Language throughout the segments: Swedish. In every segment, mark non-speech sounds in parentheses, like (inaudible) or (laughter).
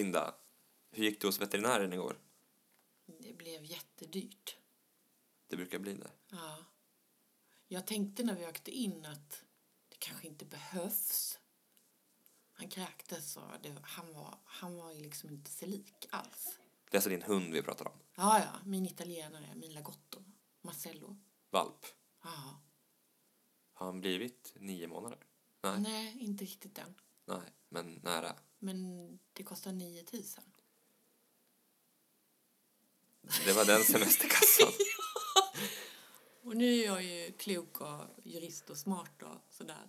Linda, hur gick det hos veterinären igår? Det blev jättedyrt. Det brukar bli det. Ja. Jag tänkte när vi åkte in att det kanske inte behövs. Han kräktes och det, han, var, han var liksom inte sig lik alls. Det är alltså din hund vi pratar om. Ja, ja, min italienare, min lagotto, Marcello. Valp. Ja. Har han blivit nio månader? Nej. Nej, inte riktigt än. Nej, men nära. Men det kostar 9 000. Det var den semesterkassan. (laughs) Och nu är jag ju klok och jurist och smart och sådär.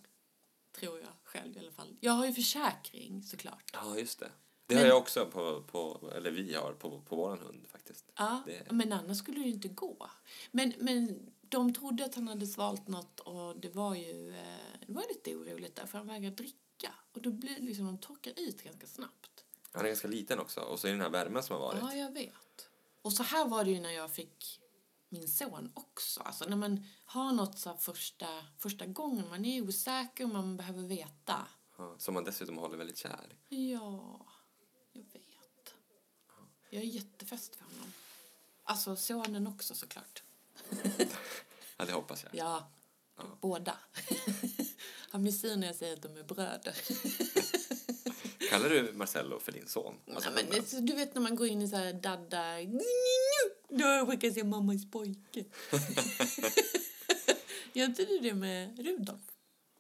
Tror jag själv i alla fall. Jag har ju försäkring såklart. Ja, just det. Det Men- har jag också på, på, eller vi har på, på våran hund faktiskt. Ja, Det- men annars skulle det ju inte gå. Men, men de trodde att han hade svalt något och det var ju eh, det var lite oroligt där för han vägrade dricka. Och då blir liksom, de torkar ut ganska snabbt. Han är ganska liten också och så är det den här värmen som har varit. Ja, jag vet. Och så här var det ju när jag fick min son också. Alltså när man har något så första, första gången, man är osäker och man behöver veta. Ja, som man dessutom håller väldigt kär. Ja, jag vet. Jag är jättefäst för honom. Alltså sonen också såklart. (laughs) Ja, det hoppas jag. Ja, båda. (laughs) Han blir sur när jag säger att de är bröder. (laughs) Kallar du Marcello för din son? Alltså, ja, men, du vet när man går in i så här dadda... Då brukar jag säga mammas pojke. (laughs) Gör inte du det med Rudolf?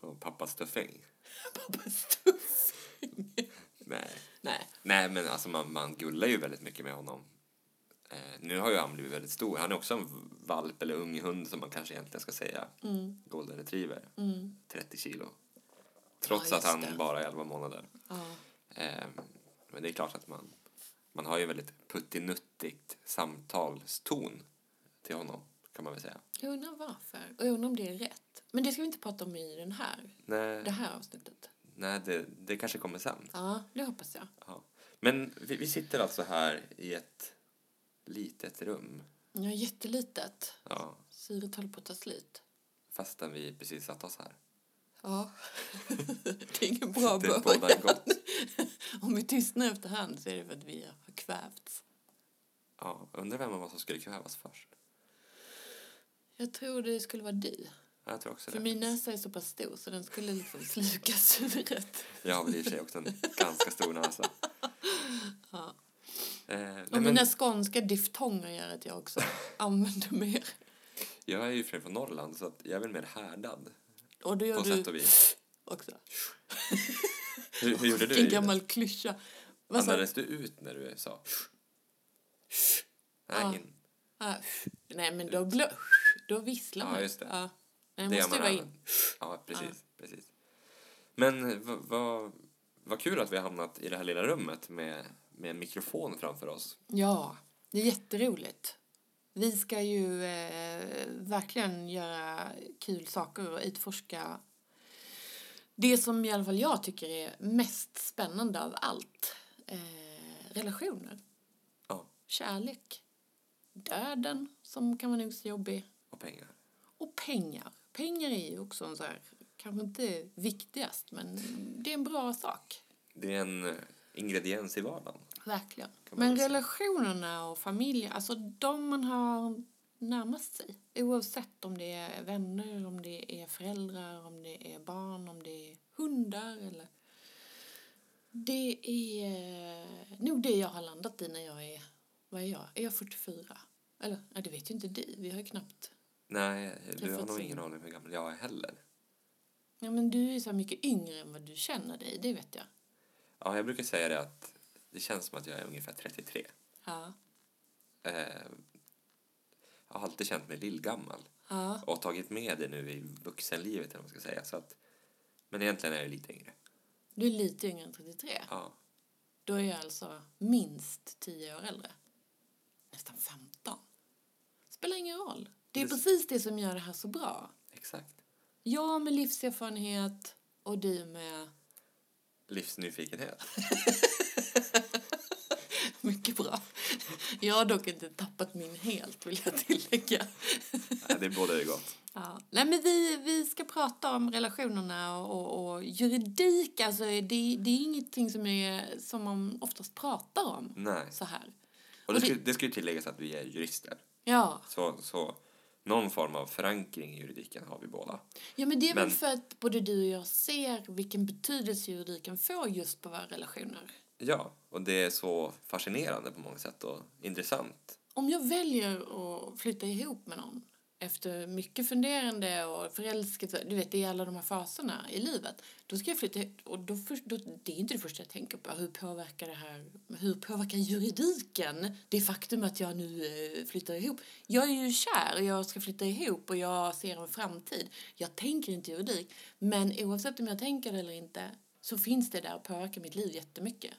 Och pappas tuffing? (laughs) Pappas tuffing. Nej. Nej. Nej, men alltså man, man gullar ju väldigt mycket med honom. Nu har ju han blivit väldigt stor. Han är också en valp eller ung hund som man kanske egentligen ska säga. Mm. Golden retriever. Mm. 30 kilo. Trots Ja, att han det. bara är 11 månader. Ja. Eh, men det är klart att man, man har ju väldigt puttinuttigt samtalston till honom, kan man väl säga. Jag undrar varför. Och jag undrar om det är rätt. Men det ska vi inte prata om i den här, Nej, det här avsnittet. nej det, det kanske kommer sen. Ja, det hoppas jag. Ja. Men vi, vi sitter alltså här i ett litet rum. Är jättelitet. Ja, Syret håller på att ta slut. fastän vi precis satt oss här. Ja. (laughs) det är ingen bra Det början. gott. (laughs) Om vi tystnar efterhand så är det för att vi har kvävts. Ja, undrar vem av oss som skulle kvävas först. Jag tror det skulle vara du. Ja, Jag tror också För det. min näsa är så pass stor så den skulle liksom sluka syret. Jag har väl i och för sig också en ganska stor näsa. (laughs) Ja. Eh, Och men mina skånska diftonger gör att jag också (laughs) använder mer. jag är ju från från Norrland så att jag är väl mer härdad Och då gör på du sätt och vis. (laughs) också. Hur, hur gjorde du? Ida? gammal klyscha. Vad sa Andades du ut när du sa? Nej, Ja. in. ah, Nej, men då, blå, då visslar Ja, man. just det. Ja. Nej, Det måste ju vara in. Ja, precis. precis. Men vad va, vad kul att vi har hamnat i det här lilla rummet med, med en mikrofon framför oss. Ja, det är jätteroligt. Vi ska ju eh, verkligen göra kul saker och utforska det som i alla fall jag tycker är mest spännande av allt. Eh, relationer, Ja, kärlek, döden som kan vara nog så jobbig och pengar. och pengar. Pengar är ju också en så här, kanske inte viktigast men det är en bra sak. Det är en eh, ingrediens i vardagen. Verkligen. Men relationerna och familjen, alltså de man har närmast sig. Oavsett om det är vänner, om det är föräldrar, om det är barn, om det är hundar eller... Det är eh, nog det jag har landat i när jag är... Vad är jag? Är jag 44? Eller, nej, det vet ju inte du. Vi har ju knappt... Nej, du har nog in. ingen aning om hur gammal jag är heller. Ja, men du är så mycket yngre än vad du känner dig, det vet jag. Ja, jag brukar säga det att det känns som att jag är ungefär 33. Ja. Eh, jag har alltid känt mig lillgammal Ja. och tagit med det nu i vuxenlivet, eller man ska säga. Så att, men egentligen är jag lite yngre. Du är lite yngre än 33. Ja, Då är jag alltså minst 10 år äldre. Nästan 15. Spelar ingen roll. Det är Det- precis det som gör det här så bra. exakt. Jag med livserfarenhet och du med Livsnyfikenhet. (laughs) (laughs) mycket bra. Jag har dock inte tappat min helt, vill jag tillägga. Nej, det är gott. Ja. Nej, men vi, vi ska prata om relationerna och, och, och juridik. Alltså, det, det är ingenting som, är, som man oftast pratar om Nej. så här. Och det Och det- ska, det ska ju tilläggas att vi är jurister. Ja, Så, så någon form av förankring i juridiken har vi båda. ja men det är väl Men- för att både du och jag ser vilken betydelse juridiken får just på våra relationer. Ja, och det är så fascinerande på många sätt och intressant. Om jag väljer att flytta ihop med någon efter mycket funderande och förälskelse, du vet, det är alla de här faserna i livet. Då ska jag flytta och då, först, då, det är inte det första jag tänker på. Hur påverkar det här, hur påverkar juridiken det faktum att jag nu eh, flyttar ihop? Jag är ju kär och jag ska flytta ihop och jag ser en framtid. Jag tänker inte juridik, men oavsett om jag tänker det eller inte så finns det där och påverkar mitt liv jättemycket.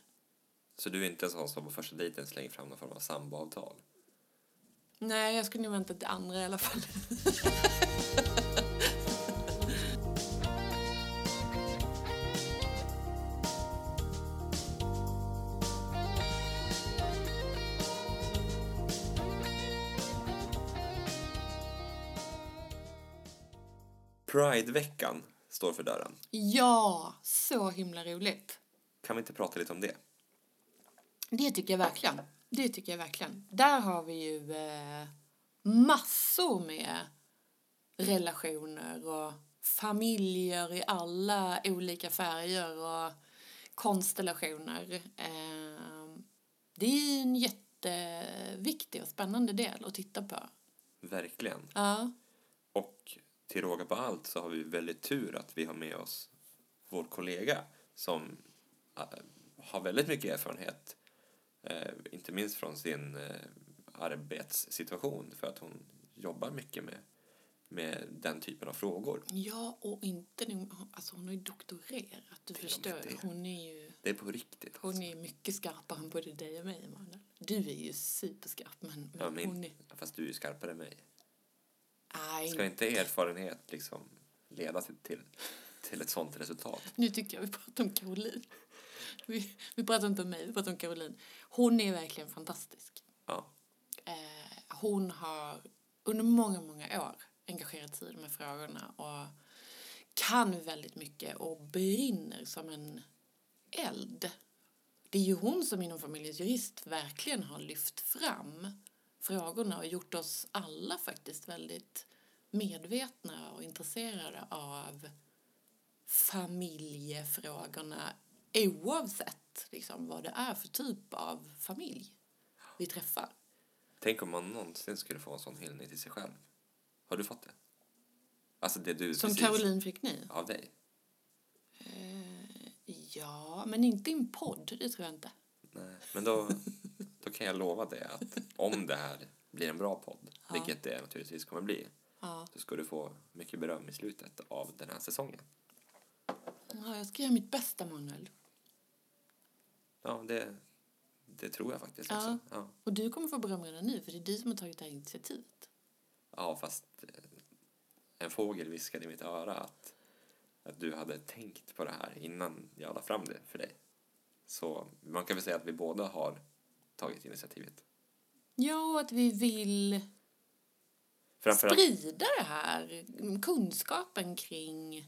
Så du är inte en sån som på första dejten slänger fram någon form av samboavtal? Nej, jag skulle nog vänta till andra i alla fall. Prideveckan står för dörren. Ja, så himla roligt. Kan vi inte prata lite om det? Det tycker jag verkligen. Det tycker jag verkligen. Där har vi ju eh, massor med relationer och familjer i alla olika färger och konstellationer. Eh, det är en jätteviktig och spännande del att titta på. Verkligen. Ja, Och till råga på allt så har vi väldigt tur att vi har med oss vår kollega som äh, har väldigt mycket erfarenhet. Eh, inte minst från sin eh, arbetssituation för att hon jobbar mycket med, med den typen av frågor. ja och inte nog, alltså hon har ju doktorerat, du och förstår. det. Hon är ju Det är på riktigt. Hon Alltså. är mycket skarpare än både dig och mig, Emanuel. Du är ju superskarp, men, men Ja, men, hon är... Fast du är ju skarpare än mig. Nej, Ska inte erfarenhet liksom leda till, till, till ett sånt resultat? nu tycker jag vi pratar om Caroline. (laughs) Vi, vi pratar inte om mig, vi pratar om Caroline. Hon är verkligen fantastisk. Ja. Eh, hon har under många, många år engagerat sig i de här frågorna och kan väldigt mycket och brinner som en eld. Det är ju hon som inom familjens jurist verkligen har lyft fram frågorna och gjort oss alla faktiskt väldigt medvetna och intresserade av familjefrågorna oavsett liksom, vad det är för typ av familj vi träffar. Tänk om man någonsin skulle få en sån hyllning till sig själv. Har du fått det? Alltså det du Som precis... Caroline fick ni? Av dig? Ja, men inte i en podd, det tror jag inte. Nej. Men då, då kan jag lova dig att om det här blir en bra podd, Ja. vilket det naturligtvis kommer bli, Ja. så ska du få mycket beröm i slutet av den här säsongen. ja, jag ska göra mitt bästa, Manuel. Ja, det, det tror jag faktiskt Ja. också. Ja. Och du kommer få beröm redan nu, för det är du som har tagit det här initiativet. ja, fast eh, en fågel viskade i mitt öra att, att du hade tänkt på det här innan jag la fram det för dig. Så man kan väl säga att vi båda har tagit initiativet. Ja, och att vi vill Framförallt, sprida det här, kunskapen kring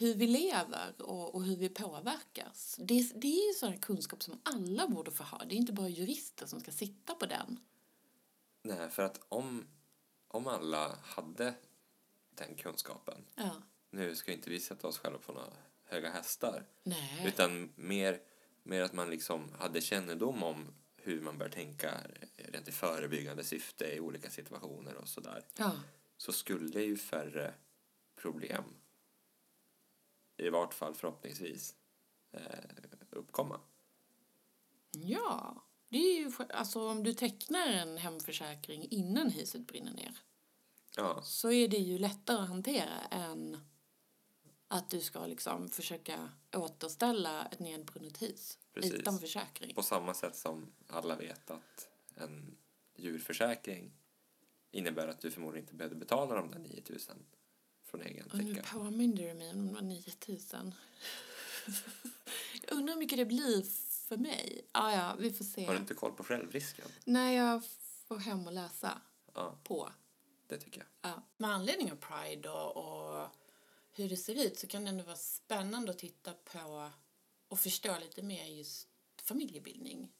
hur vi lever och, och hur vi påverkas. Det, det är ju sån kunskap som alla borde få ha. Det är inte bara jurister som ska sitta på den. nej, för att om, om alla hade den kunskapen, Ja. nu ska inte vi sätta oss själva på några höga hästar, Nej. utan mer, mer att man liksom hade kännedom om hur man bör tänka rent i förebyggande syfte i olika situationer och sådär. Ja. så skulle ju färre problem, i vart fall förhoppningsvis, eh, uppkomma. Ja, det är ju alltså om du tecknar en hemförsäkring innan huset brinner ner Ja, så är det ju lättare att hantera än att du ska liksom försöka återställa ett nedbrunnet hus Precis. utan försäkring. på samma sätt som alla vet att en djurförsäkring innebär att du förmodligen inte behövde betala de där 9000 från egen Och nu ficka. påminner du mig om de där 9000. Jag undrar hur mycket det blir för mig. Ja, ja, vi får se. Har du inte koll på självrisken? Nej, jag får hem och läsa Ja, på. det tycker jag. Ja. Med anledning av Pride och, och hur det ser ut så kan det ändå vara spännande att titta på och förstå lite mer just familjebildning.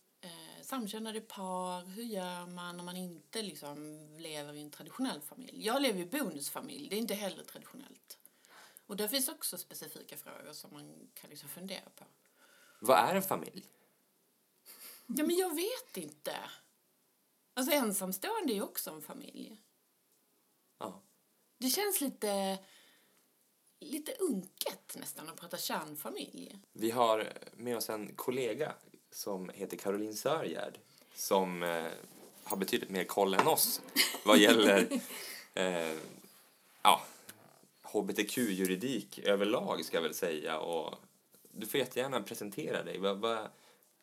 Samkönade par, hur gör man om man inte liksom lever i en traditionell familj? Jag lever i bonusfamilj, det är inte heller traditionellt. Och där finns också specifika frågor som man kan liksom fundera på. Vad är en familj? Ja, men jag vet inte. Alltså ensamstående är ju också en familj. Ja. Det känns lite, lite unket nästan att prata kärnfamilj. Vi har med oss en kollega som heter Caroline Sörgärd som eh, har betydligt mer koll än oss vad gäller (laughs) eh, ja, hbtq-juridik överlag ska jag väl säga. Och du får jättegärna presentera dig. Va, va,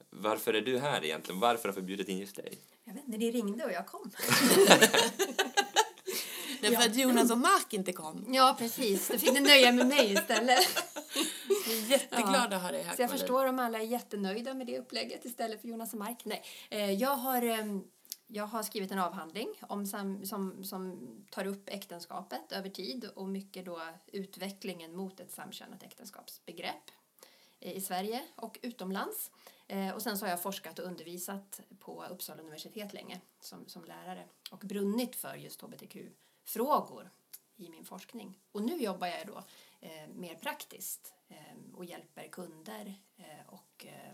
varför är du här egentligen? Varför har vi bjudit in just dig? Jag vet inte, ni ringde och jag kom. (laughs) Därför Ja. att Jonas och Mark inte kom. Ja, precis. Då fick ni nöja med mig istället. (laughs) Vi är jätteglada att ha dig här. Så jag förstår om alla är jättenöjda med det upplägget istället för Jonas och Mark. Nej, eh, jag har, ehm, jag har skrivit en avhandling om sam, som, som tar upp äktenskapet över tid och mycket då utvecklingen mot ett samkönat äktenskapsbegrepp eh, i Sverige och utomlands. Eh, Och sen så har jag forskat och undervisat på Uppsala universitet länge som, som lärare och brunnit för just hbtq-frågor i min forskning. Och nu jobbar jag då eh, mer praktiskt och hjälper kunder eh, och eh,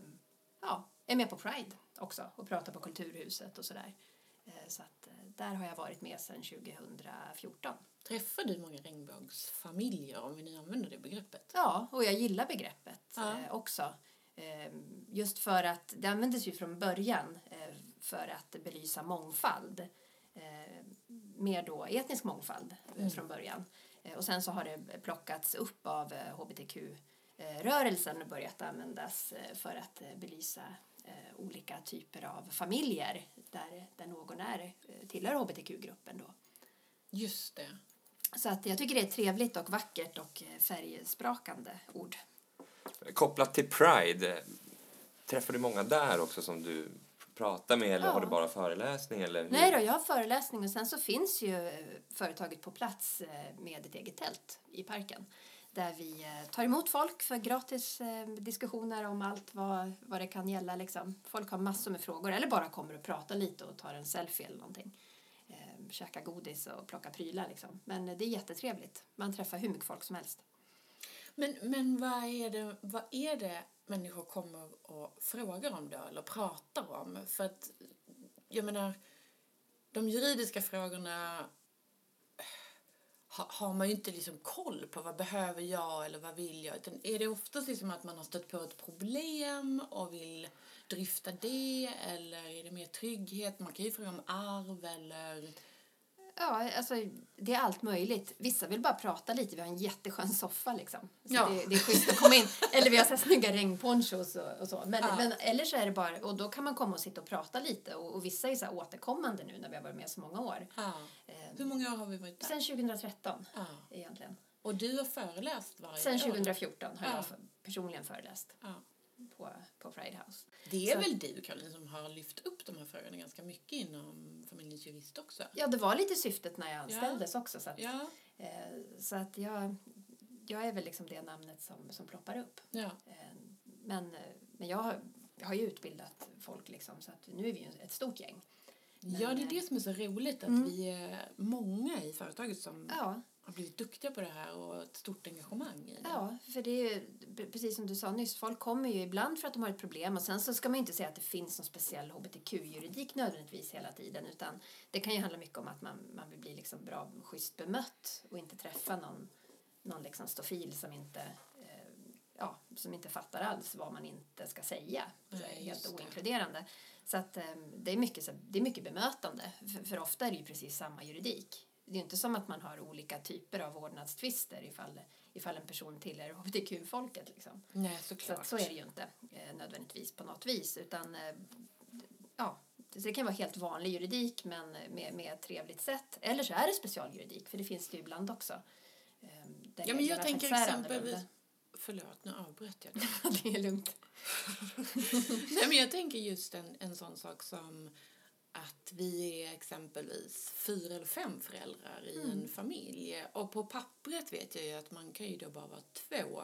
ja, är med på Pride också och pratar på Kulturhuset och sådär. Eh, så att eh, där har jag varit med sedan 2014. Träffar du många regnbågsfamiljer om vi nu använder det begreppet? Ja, och jag gillar begreppet Ja. också. Eh, just för att det användes ju från början för att belysa mångfald. Mer då etnisk mångfald eh, från början. Eh, och sen så har det plockats upp av eh, hbtq-rörelsen och börjat användas eh, för att eh, belysa eh, olika typer av familjer där, där någon är, eh, tillhör hbtq-gruppen då. Just det. Så att jag tycker det är ett trevligt och vackert och eh, färgsprakande ord. Kopplat till Pride, eh, träffar du många där också som du pratar med eller Ja. har du bara föreläsning? Eller hur? Nej då, jag har föreläsning och sen så finns ju eh, företaget på plats eh, med ett eget tält i parken. Där vi eh, tar emot folk för gratis diskussioner om allt vad, vad det kan gälla. Liksom. Folk har massor med frågor eller bara kommer och pratar lite och tar en selfie eller någonting. Eh, käka godis och plocka prylar liksom. Men det är jättetrevligt. Man träffar hur mycket folk som helst. Men, men vad, är det, vad är det människor kommer och frågar om då, eller pratar om? För att, jag menar, de juridiska frågorna har man ju inte liksom koll på vad behöver jag eller vad vill jag. Utan är det oftast liksom att man har stött på ett problem och vill dryfta det eller är det mer trygghet? Man kan ju fråga om arv eller... Ja, alltså det är allt möjligt. Vissa vill bara prata lite. Vi har en jätteskön soffa liksom. Så Ja. det, det är schysst att komma in. Eller vi har så snygga regnponchos och, och så. Men, Ja. men eller så är det bara, och då kan man komma och sitta och prata lite. Och, och vissa är så här återkommande nu när vi har varit med så många år. Ja. Eh, Hur många år har vi varit där? sen 2013 Ja. egentligen. Och du har föreläst varje Sen år? 2014 har Ja. jag personligen föreläst. På, på Pride House. Det är Så- väl du, Caroline, som har lyft upp de här frågorna ganska mycket inom familjens jurist också? Ja, det var lite syftet när jag anställdes också. Så att, Ja. eh, så att jag, jag är väl liksom det namnet som, som ploppar upp. ja. Eh, Men, eh, men jag har, jag har ju utbildat folk liksom, så att nu är vi ju ett stort gäng. Ja, det är det som är så roligt, att Mm. vi är många i företaget som Ja, har blivit duktiga på det här och ett stort engagemang i det. ja för det är ju precis som du sa nyss, folk kommer ju ibland för att de har ett problem och sen så ska man ju inte säga att det finns någon speciell hbtq-juridik nödvändigtvis hela tiden utan det kan ju handla mycket om att man, man vill bli liksom bra, schysst bemött och inte träffa någon, någon liksom stofil som inte eh, ja, som inte fattar alls vad man inte ska säga. Nej, Så helt oinkluderande. Så att eh, det är mycket, så- det är mycket bemötande. För, för ofta är det ju precis samma juridik. Det är inte som att man har olika typer av vårdnadstvister ifall, ifall en person tillhör hbtq-folket. Liksom. Nej, Så, såklart. att så är det ju inte eh, nödvändigtvis på något vis. Utan, eh, ja, det det kan vara helt vanlig juridik men med, med ett trevligt sätt. Eller så är det specialjuridik, för det finns det ju ibland också. Eh, Ja, men jag tänker exempelvis... Förlåt, nu avbröt jag (laughs) dig. det är lugnt. (laughs) Nej, men jag tänker just en, en sån sak som att vi är exempelvis fyra eller fem föräldrar i en familj. Och på pappret vet jag ju att man kan ju då bara vara två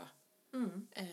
Mm. eh,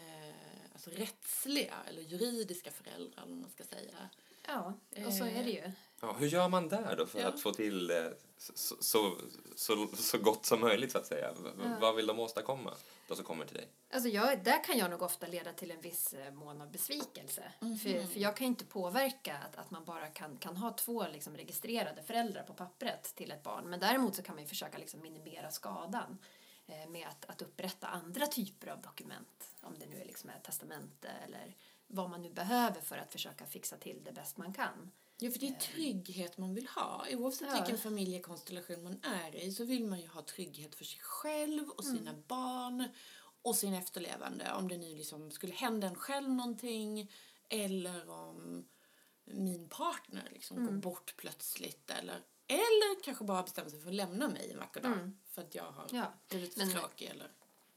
alltså rättsliga eller juridiska föräldrar, om man ska säga. Ja, och så är det ju. Ja, hur gör man där då för Ja. att få till det så, så, så, så gott som möjligt så att säga? V- Ja. Vad vill de åstadkomma, de som kommer till dig? Alltså jag, där kan jag nog ofta leda till en viss eh, mån av besvikelse. För, för jag kan inte påverka att, att man bara kan, kan ha två liksom registrerade föräldrar på pappret till ett barn. Men däremot så kan man ju försöka liksom minimera skadan eh, med att, att upprätta andra typer av dokument. Om det nu är liksom ett testamente eller vad man nu behöver för att försöka fixa till det bäst man kan. Ja, för det är trygghet man vill ha. Oavsett Ja. vilken familjekonstellation man är i så vill man ju ha trygghet för sig själv och sina barn och sin efterlevande. Om det nu liksom skulle hända en själv någonting eller om min partner liksom går bort plötsligt eller, eller kanske bara bestämmer sig för att lämna mig en vacker dag för att jag har Ja, blivit för tråkig eller...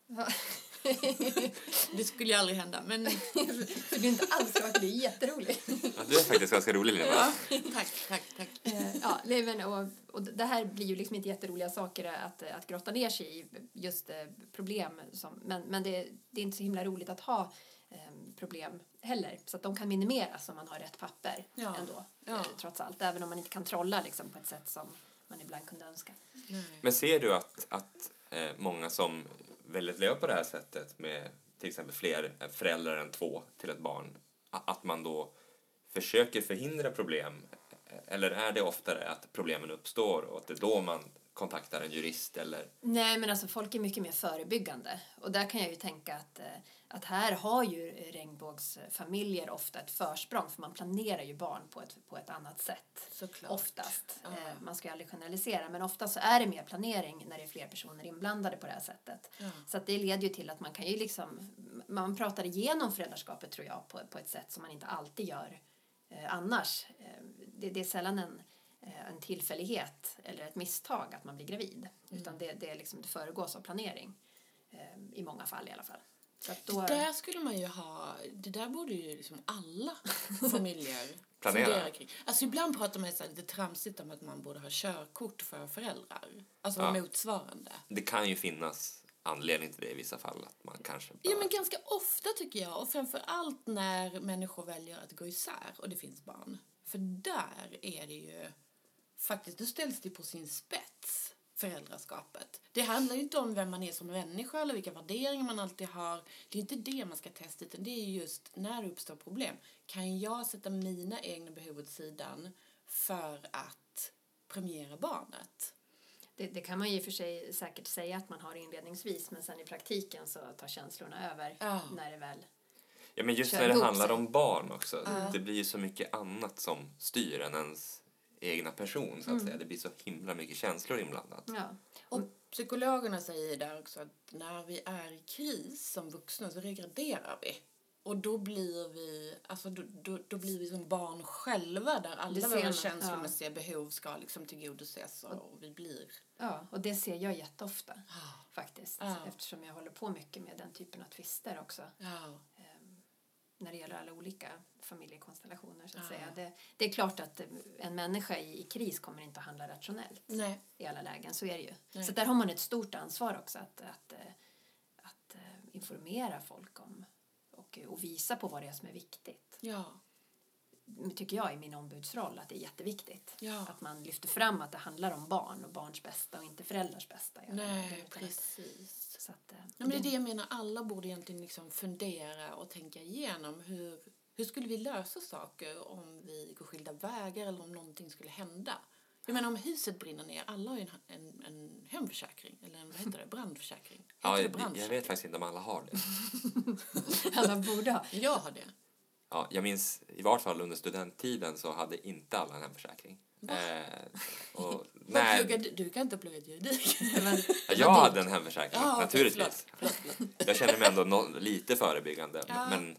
(laughs) Det skulle ju aldrig hända, men det är inte alls klart, det är jätteroligt. Ja, du är faktiskt ganska rolig Lina. ja, tack, tack, tack. Eh, ja, nej, men, och, och det här blir ju liksom inte jätteroliga saker att, att grotta ner sig i, just eh, problem. Som, men men det, det är inte så himla roligt att ha eh, problem heller. Så att de kan minimeras om man har rätt papper Ja, ändå. ja. Eh, trots allt, även om man inte kan trolla liksom, på ett sätt som man ibland kunde önska. Nej. Men ser du att, att många som väldigt löp på det här sättet med till exempel fler föräldrar än två till ett barn, att man då försöker förhindra problem? Eller är det oftare att problemen uppstår och att det är då man kontaktar en jurist eller Nej, men alltså folk är mycket mer förebyggande. Och där kan jag ju tänka att, eh, att här har ju regnbågsfamiljer ofta ett försprång för man planerar ju barn på ett, på ett annat sätt. Såklart. Oftast. Ja. Eh, Man ska ju aldrig generalisera, men ofta så är det mer planering när det är fler personer inblandade på det här sättet. Ja. Så att det leder ju till att man kan ju liksom, man pratar igenom föräldraskapet tror jag på, på ett sätt som man inte alltid gör eh, annars. Eh, det, det är sällan en, en tillfällighet eller ett misstag att man blir gravid. Utan det, det, är liksom, det föregås av planering. I många fall i alla fall. Så då, Det där skulle man ju ha, det där borde ju liksom alla (laughs) familjer Planera. kring. Alltså ibland pratar man ju så här lite tramsigt om att man borde ha körkort för föräldrar. Alltså Ja. motsvarande. det kan ju finnas anledning till det i vissa fall att man kanske Ja bör- men ganska ofta tycker jag och framför allt när människor väljer att gå isär och det finns barn. För där är det ju faktiskt, då ställs det på sin spets föräldraskapet. Det handlar ju inte om vem man är som människa eller vilka värderingar man alltid har. Det är inte det man ska testa utan det är just när det uppstår problem. Kan jag sätta mina egna behov åt sidan för att premiera barnet? det, det kan man ju för sig säkert säga att man har inledningsvis men sen i praktiken så tar känslorna över Ja. när det väl... Ja, men just när det handlar sig. om barn också. Det blir ju så mycket annat som styr än ens egna person så att säga. Det blir så himla mycket känslor inblandat. Ja. Och psykologerna säger där också att när vi är i kris som vuxna så regraderar vi. Och då blir vi, alltså då, då, då blir vi som barn själva där alla våra känslomässiga behov ska liksom tillgodoses och vi blir... ja, och det ser jag jätteofta Ah, faktiskt. Ja. Eftersom jag håller på mycket med den typen av tvister också. Ja, ehm, när det gäller alla olika familjekonstellationer. Så att Ja. säga. Det, det är klart att eh, en människa i, i kris kommer inte att handla rationellt nej. i alla lägen. Så är det ju. Nej. Så där har man ett stort ansvar också att, att, eh, att eh, informera folk om och, och visa på vad det är som är viktigt. Ja, tycker jag i min ombudsroll att det är jätteviktigt. Ja. Att man lyfter fram att det handlar om barn och barns bästa och inte föräldrars bästa. Nej, precis. Så att, eh, Ja, men det är det jag menar, alla borde egentligen liksom fundera och tänka igenom hur, hur skulle vi lösa saker om vi går skilda vägar eller om någonting skulle hända. Jag menar om huset brinner ner, alla har ju en, en, en hemförsäkring, eller en, vad heter det, brandförsäkring. Heter Ja, det jag, jag brandförsäkring? vet faktiskt inte om alla har det. (laughs) alla borde ha. Jag har det. Ja, jag minns i vart fall under studenttiden så hade inte alla en hemförsäkring. Eh, och, nej, pluggade- du kan inte plugga juridik. (laughs) Men, ja, jag hade en hemförsäkring, Ja, okej, naturligtvis. förlåt, förlåt. Jag känner mig ändå nå- lite förebyggande. Ja. Men,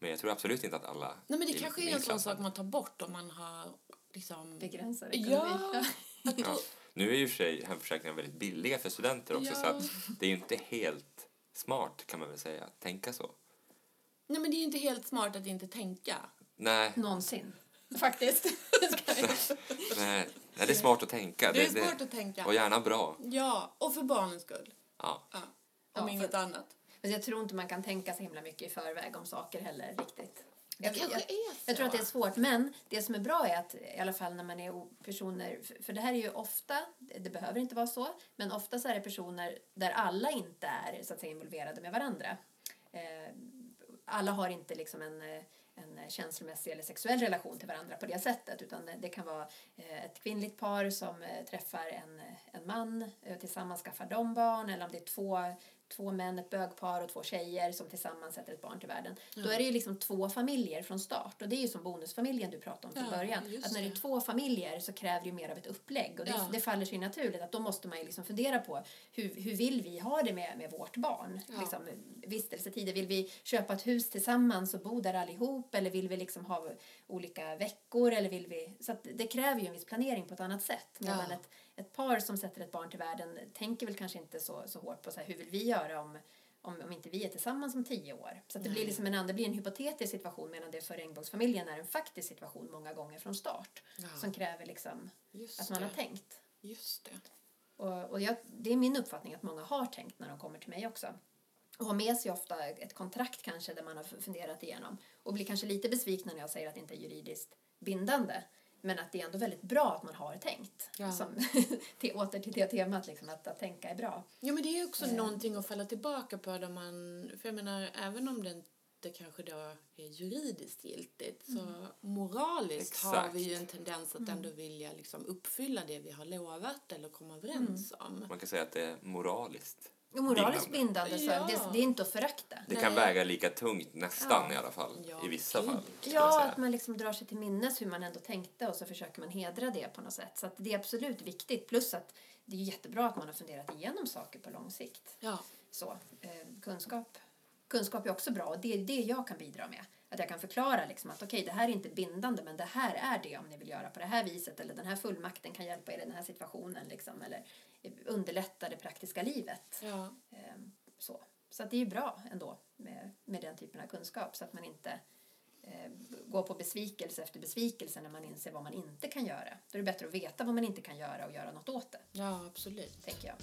men jag tror absolut inte att alla Nej men det i kanske är en sån sak man tar bort om man har liksom... begränsar ekonomi. Ja, (laughs) Ja. Nu är ju för sig hemförsäkringar väldigt billiga för studenter också Ja. så att det är ju inte helt smart kan man väl säga att tänka så. Nej men men det är ju inte helt smart att inte tänka. Nej, Någonsin. Faktiskt. (laughs) (laughs) nej, nej, det är smart att tänka. Det är smart att tänka. Och gärna bra. Ja, och för barnens skull. Ja. Ja, Ja, om för- inget annat. Men jag tror inte man kan tänka så himla mycket i förväg om saker heller riktigt. Jag, jag, är så. jag tror att det är svårt, men det som är bra är att i alla fall när man är personer, för- för det här är ju ofta, det behöver inte vara så, men ofta så är det personer där alla inte är så att säga involverade med varandra. Eh, alla har inte liksom en, eh, en eh, känslomässig eller sexuell relation till varandra på det sättet. Utan eh, det kan vara eh, ett kvinnligt par som träffar en, en man tillsammans skaffar de barn eller om det är två, två män, ett bögpar och två tjejer som tillsammans sätter ett barn till världen. Då är det ju liksom två familjer från start och det är ju som bonusfamiljen du pratade om från Ja, början. Att när det är två familjer så kräver det ju mer av ett upplägg och det, Ja. det faller sig naturligt att då måste man ju liksom fundera på hur, hur vill vi ha det med, med vårt barn? Ja. Liksom, vistelsetider, vill vi köpa ett hus tillsammans och bo där allihop eller vill vi liksom ha olika veckor eller vill vi... Så det kräver ju en viss planering på ett annat sätt. Medan Ja. ett, ett par som sätter ett barn till världen tänker väl kanske inte så, så hårt på så här, hur vill vi göra om om, om inte vi är tillsammans om tio år. Så det blir liksom en, det blir en hypotetisk situation medan det för regnbågsfamiljen är en faktisk situation många gånger från start. Ja. Som kräver liksom Just att man det. har tänkt. Just det. Och, och jag, det är min uppfattning att många har tänkt när de kommer till mig också. Och har med sig ofta ett kontrakt kanske där man har funderat igenom. Och blir kanske lite besvikna när jag säger att det inte är juridiskt bindande. Men att det är ändå väldigt bra att man har tänkt. Ja. Som, (laughs) till, åter till det temat, liksom, att, att tänka är bra. Ja, men det är också Eh. någonting att falla tillbaka på där man... För jag menar, även om det inte kanske då är juridiskt giltigt så moraliskt har Exakt. vi ju en tendens att ändå vilja liksom uppfylla det vi har lovat eller komma överens om. Man kan säga att det är moraliskt. Moraliskt Bindande. bindande, så Ja. det, det är inte att förakta. Det Nej. kan väga lika tungt nästan Ja. i alla fall. Ja, I vissa fall. Ja, att man liksom drar sig till minnes hur man ändå tänkte och så försöker man hedra det på något sätt. Så att det är absolut viktigt. Plus att det är jättebra att man har funderat igenom saker på lång sikt. Ja, Så, eh, kunskap. kunskap är också bra och det är det jag kan bidra med. Att jag kan förklara liksom att okej, det här är inte bindande men det här är det om ni vill göra på det här viset eller den här fullmakten kan hjälpa er i den här situationen liksom, eller underlätta det praktiska livet. ja. Ehm, så så att det är bra ändå med, med den typen av kunskap så att man inte eh, går på besvikelse efter besvikelse när man inser vad man inte kan göra. Då är det bättre att veta vad man inte kan göra och göra något åt det, ja absolut. tänker jag.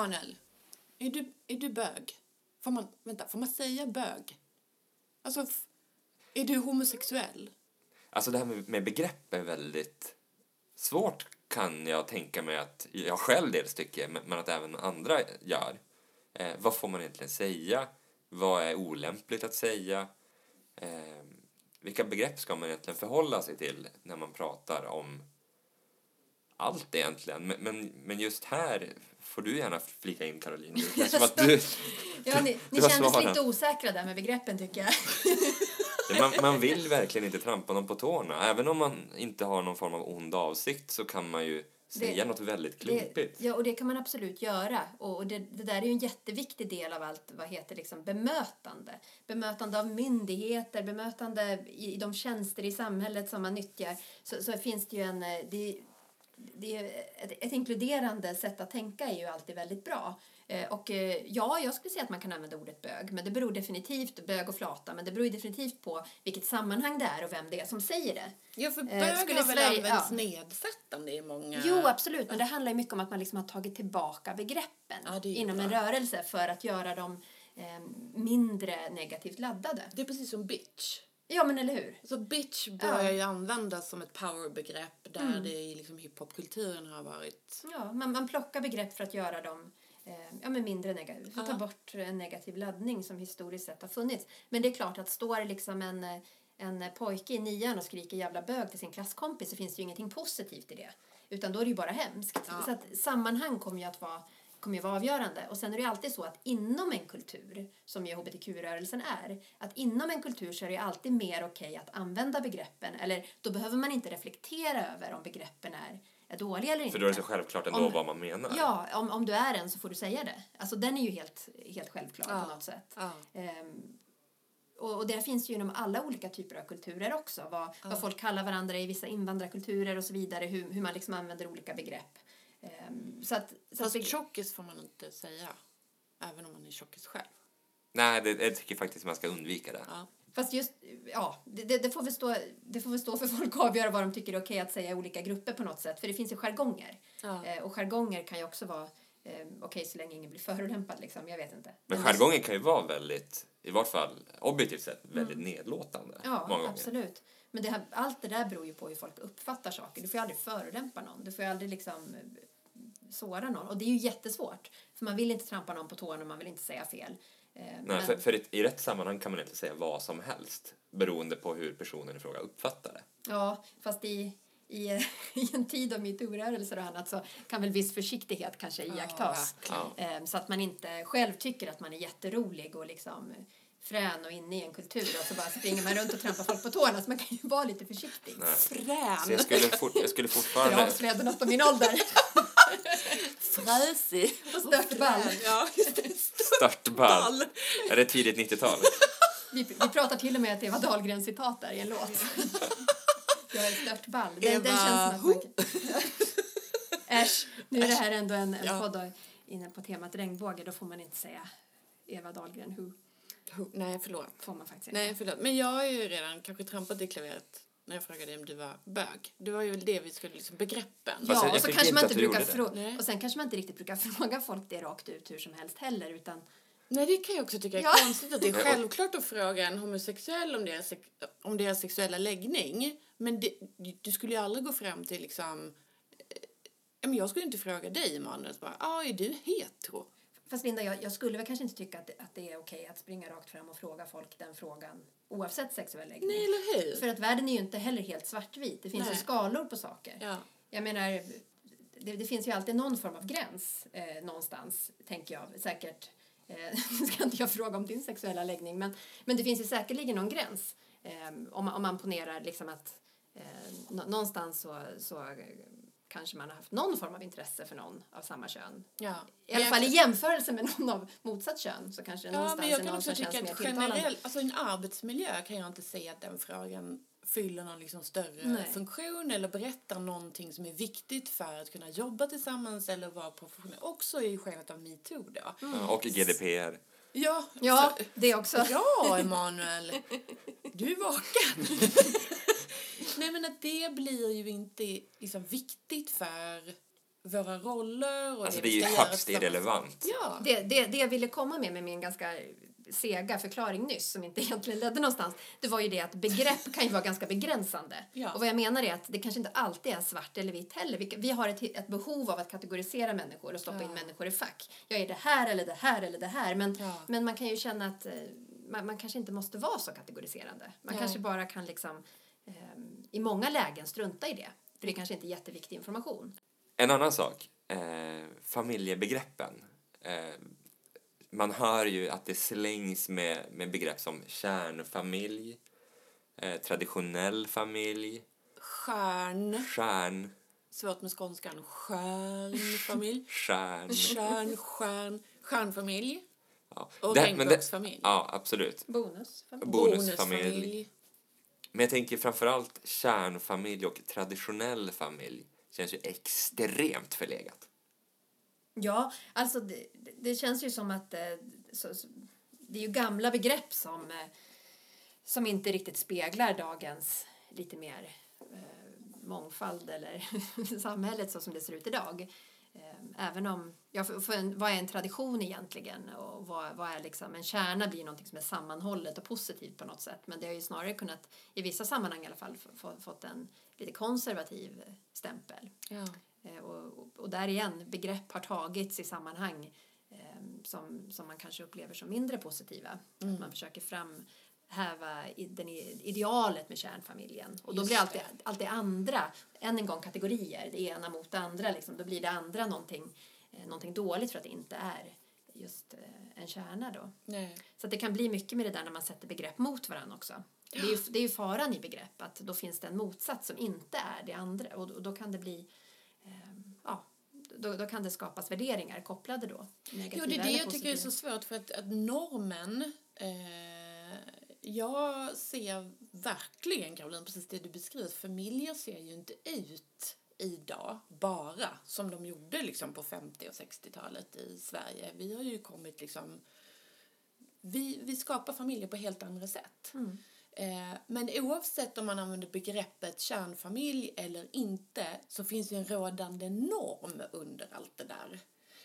Emanuel, är du, är du bög? Får man, vänta, får man säga bög? Alltså, är du homosexuell? Alltså det här med, med begrepp är väldigt svårt kan jag tänka mig att jag själv dels tycker, men men att även andra gör. Eh, vad får man egentligen säga? Vad är olämpligt att säga? Eh, vilka begrepp ska man egentligen förhålla sig till när man pratar om allt egentligen? Men, men, men just här får du gärna flika in Caroline. Det (laughs) som att du, Ja, ni ni Du kändes svaren. lite osäkra där med begreppen tycker jag. man, man vill verkligen inte trampa någon på tårna. Även om man inte har någon form av ond avsikt så kan man ju säga något väldigt klumpigt. Det, ja, och det kan man absolut göra. Och och det, det där är ju en jätteviktig del av allt vad heter liksom bemötande. Bemötande av myndigheter, bemötande i, i de tjänster i samhället som man nyttjar. Så, så finns det ju en... eh, Det, det är ett, ett inkluderande sätt att tänka är ju alltid väldigt bra. Eh, Och eh, ja, jag skulle säga att man kan använda ordet bög, men det beror definitivt, bög och flata, men det beror definitivt på vilket sammanhang det är och vem det är som säger det. Ja, för Eh, bög skulle har väl Sverige- använts ja. nedsättande i många... Jo, absolut. Men det handlar ju mycket om att man liksom har tagit tillbaka begreppen Ja, inom en bra. rörelse för att göra dem eh, mindre negativt laddade. Det är precis som bitch. Ja, men eller hur? Så bitch börjar ju användas som ett powerbegrepp där Mm. det i liksom hiphopkulturen har varit... Ja, man, man plockar begrepp för att göra dem eh, ja, men mindre negativa. För att ta Ja. bort en negativ laddning som historiskt sett har funnits. Men det är klart att står liksom en, en pojke i nian och skriker jävla bög till sin klasskompis så finns det ju ingenting positivt i det. Utan då är det ju bara hemskt. Ja. Så att sammanhang kommer ju att vara kommer ju vara avgörande. Och sen är det ju alltid så att inom en kultur, som ju hbtq-rörelsen är, att inom en kultur så är det ju alltid mer okej att använda begreppen. Eller då behöver man inte reflektera över om begreppen är är dålig eller inte. För då är det så självklart ändå Om- vad man menar. Ja, om, om du är en så får du säga det. Alltså den är ju helt, helt självklar Ja. på något sätt. Ja. Ehm, och, och det finns ju inom alla olika typer av kulturer också. Vad, vad folk kallar varandra i vissa invandrarkulturer och så vidare. Hur, hur man liksom använder olika begrepp. Ehm, så att, så att Fast beg- tjockis får man inte säga. Även om man är tjockis själv. Nej, det, jag tycker faktiskt man ska undvika det. Ja. Fast just, ja, det, det, det, får väl stå, det får väl stå för folk att avgöra vad de tycker är okej att säga i olika grupper på något sätt. För det finns ju jargonger. Ja. Eh, och jargonger kan ju också vara eh, okej så länge ingen blir förolämpad liksom. Jag vet inte. Men Men- jargongen kan ju vara väldigt, i vart fall objektivt sett, väldigt nedlåtande. Mm. Ja, många gånger. absolut. Men det här, allt det där beror ju på hur folk uppfattar saker. Du får ju aldrig förolämpa någon. Du får ju aldrig liksom såra någon. Och det är ju jättesvårt. För man vill inte trampa någon på tårna och man vill inte säga fel. Eh, Nej, men- för, för i, i rätt sammanhang kan man inte säga vad som helst beroende på hur personen i fråga uppfattar det. Ja, fast i, i, (laughs) i en tid av metoo-rörelser och annat så kan väl viss försiktighet kanske iakttas. Ja. Eh, Så att man inte själv tycker att man är jätterolig och liksom frän och inne i en kultur och så bara springer man runt och trampar folk på tårna så man kan ju vara lite försiktig. Nej. Så Frän. jag skulle, fort, jag skulle Jag fortfarande... avslöjade något om min ålder. Fräsig. Och stört ball. Ja, det. Störtball. Är det tidigt 90-tal? Vi, vi pratar till och med ett Eva Dahlgren-citat där i en låt. Jag är stört ball. Den, den Eva känns som att. Äsch, nu är det här ändå en, en Ja. podd inne på temat regnbåge. Då får man inte säga Eva Dahlgren who. Nej, förlåt. Får man faktiskt. Nej, förlåt. Men jag har ju redan kanske trampat i klaveret när jag frågade om du var bög. Det var ju väl det vi skulle, liksom begreppen. Ja, jag och så kanske man inte brukar och sen kanske man inte riktigt brukar (laughs) fråga folk det rakt ut hur som helst heller utan Nej, det kan jag också tycka är Ja. konstigt att det är (laughs) självklart att fråga en homosexuell om deras, om deras sexuella läggning. Men det, du skulle ju aldrig gå fram till liksom... eh, ja, men Jag skulle inte fråga dig, Emanuel. Bara, ah, är du hetero? Fast Linda, jag, jag skulle väl kanske inte tycka att det, att det är okej att springa rakt fram och fråga folk den frågan oavsett sexuell läggning. Nej, eller hur? För att världen är ju inte heller helt svartvit. Det finns ju Nej. skalor på saker. Ja. Jag menar, det, det finns ju alltid någon form av gräns eh, någonstans, tänker jag. Säkert, eh, (laughs) nu ska inte jag fråga om din sexuella läggning, men, men det finns ju säkerligen någon gräns. Eh, om, om man ponerar liksom att eh, nå- någonstans så, så kanske man har haft någon form av intresse för någon av samma kön. Ja. I alla fall i jag- jämförelse med någon av motsatt kön så kanske det Ja, någonstans men jag är kan någon också som känns mer att tilltalande. generellt, alltså i en arbetsmiljö kan jag inte säga att den frågan fyller någon liksom större Nej. funktion eller berättar någonting som är viktigt för att kunna jobba tillsammans eller vara professionell. Också i skenet av metoo då. Ja, och GDPR. Ja, Ja, så- det också. Bra, Emanuel! Du är vaken. (laughs) Nej, men att det blir ju inte liksom viktigt för våra roller. Och Alltså det det är ju högst irrelevant. Ja. Det, det, det jag ville komma med med min ganska sega förklaring nyss som inte (laughs) egentligen ledde någonstans det var ju det att begrepp kan ju vara ganska begränsande. Ja. Och vad jag menar är att det kanske inte alltid är svart eller vitt heller. Vi, vi har ett, ett behov av att kategorisera människor och stoppa Ja. in människor i fack. Jag är det här eller det här eller det här. Men, Ja. men man kan ju känna att eh, man, man kanske inte måste vara så kategoriserande. Man kanske bara kan liksom ehm, i många lägen strunta i det. För det kanske inte är jätteviktig information. En annan sak, eh, familjebegreppen. Eh, man hör ju att det slängs med, med begrepp som kärnfamilj, eh, traditionell familj, Stjärn. stjärn, Svårt med skånskan. Stjärnfamilj. (laughs) stjärn. Stjärn, stjärn, stjärnfamilj. Ja. Och regnbågsfamilj. Ja, absolut. Bonus. Bonusfamilj. Men jag tänker framförallt kärnfamilj och traditionell familj känns ju extremt förlegat. Ja, alltså det, det- känns ju som att eh, så, så, det är ju gamla begrepp som, eh, som inte riktigt speglar dagens lite mer eh, mångfald eller (laughs) samhället så som det ser ut idag. Eh, även om, ja, för, för vad är en tradition egentligen och vad, vad är liksom, en kärna blir någonting som är sammanhållet och positivt på något sätt men det har ju snarare kunnat, i vissa sammanhang i alla fall, få, få, fått en lite konservativ stämpel. Ja. Eh, Och, och, och där igen, begrepp har tagits i sammanhang eh, som, som man kanske upplever som mindre positiva. Mm. Att man försöker framhäva i- den idealet med kärnfamiljen. Och då Just blir alltid, det. alltid andra, än en gång kategorier, det ena mot det andra. Liksom. Då blir det andra någonting, eh, någonting dåligt för att det inte är just eh, en kärna då. Nej. Så det kan bli mycket med det där när man sätter begrepp mot varandra också. Det, är ju, det är ju faran i begrepp, att då finns det en motsats som inte är det andra. Och, då- kan det bli eh, då, då kan det skapas värderingar kopplade då. Jo, det är det jag tycker är så svårt för att, att normen eh, jag ser verkligen, Caroline, precis det du beskriver. Familjer ser ju inte ut idag bara som de gjorde liksom på 50 och 60-talet i Sverige. Vi har ju kommit liksom... Vi, vi skapar familjer på helt andra sätt. Mm. Eh, men oavsett om man använder begreppet kärnfamilj eller inte så finns det en rådande norm under allt det där.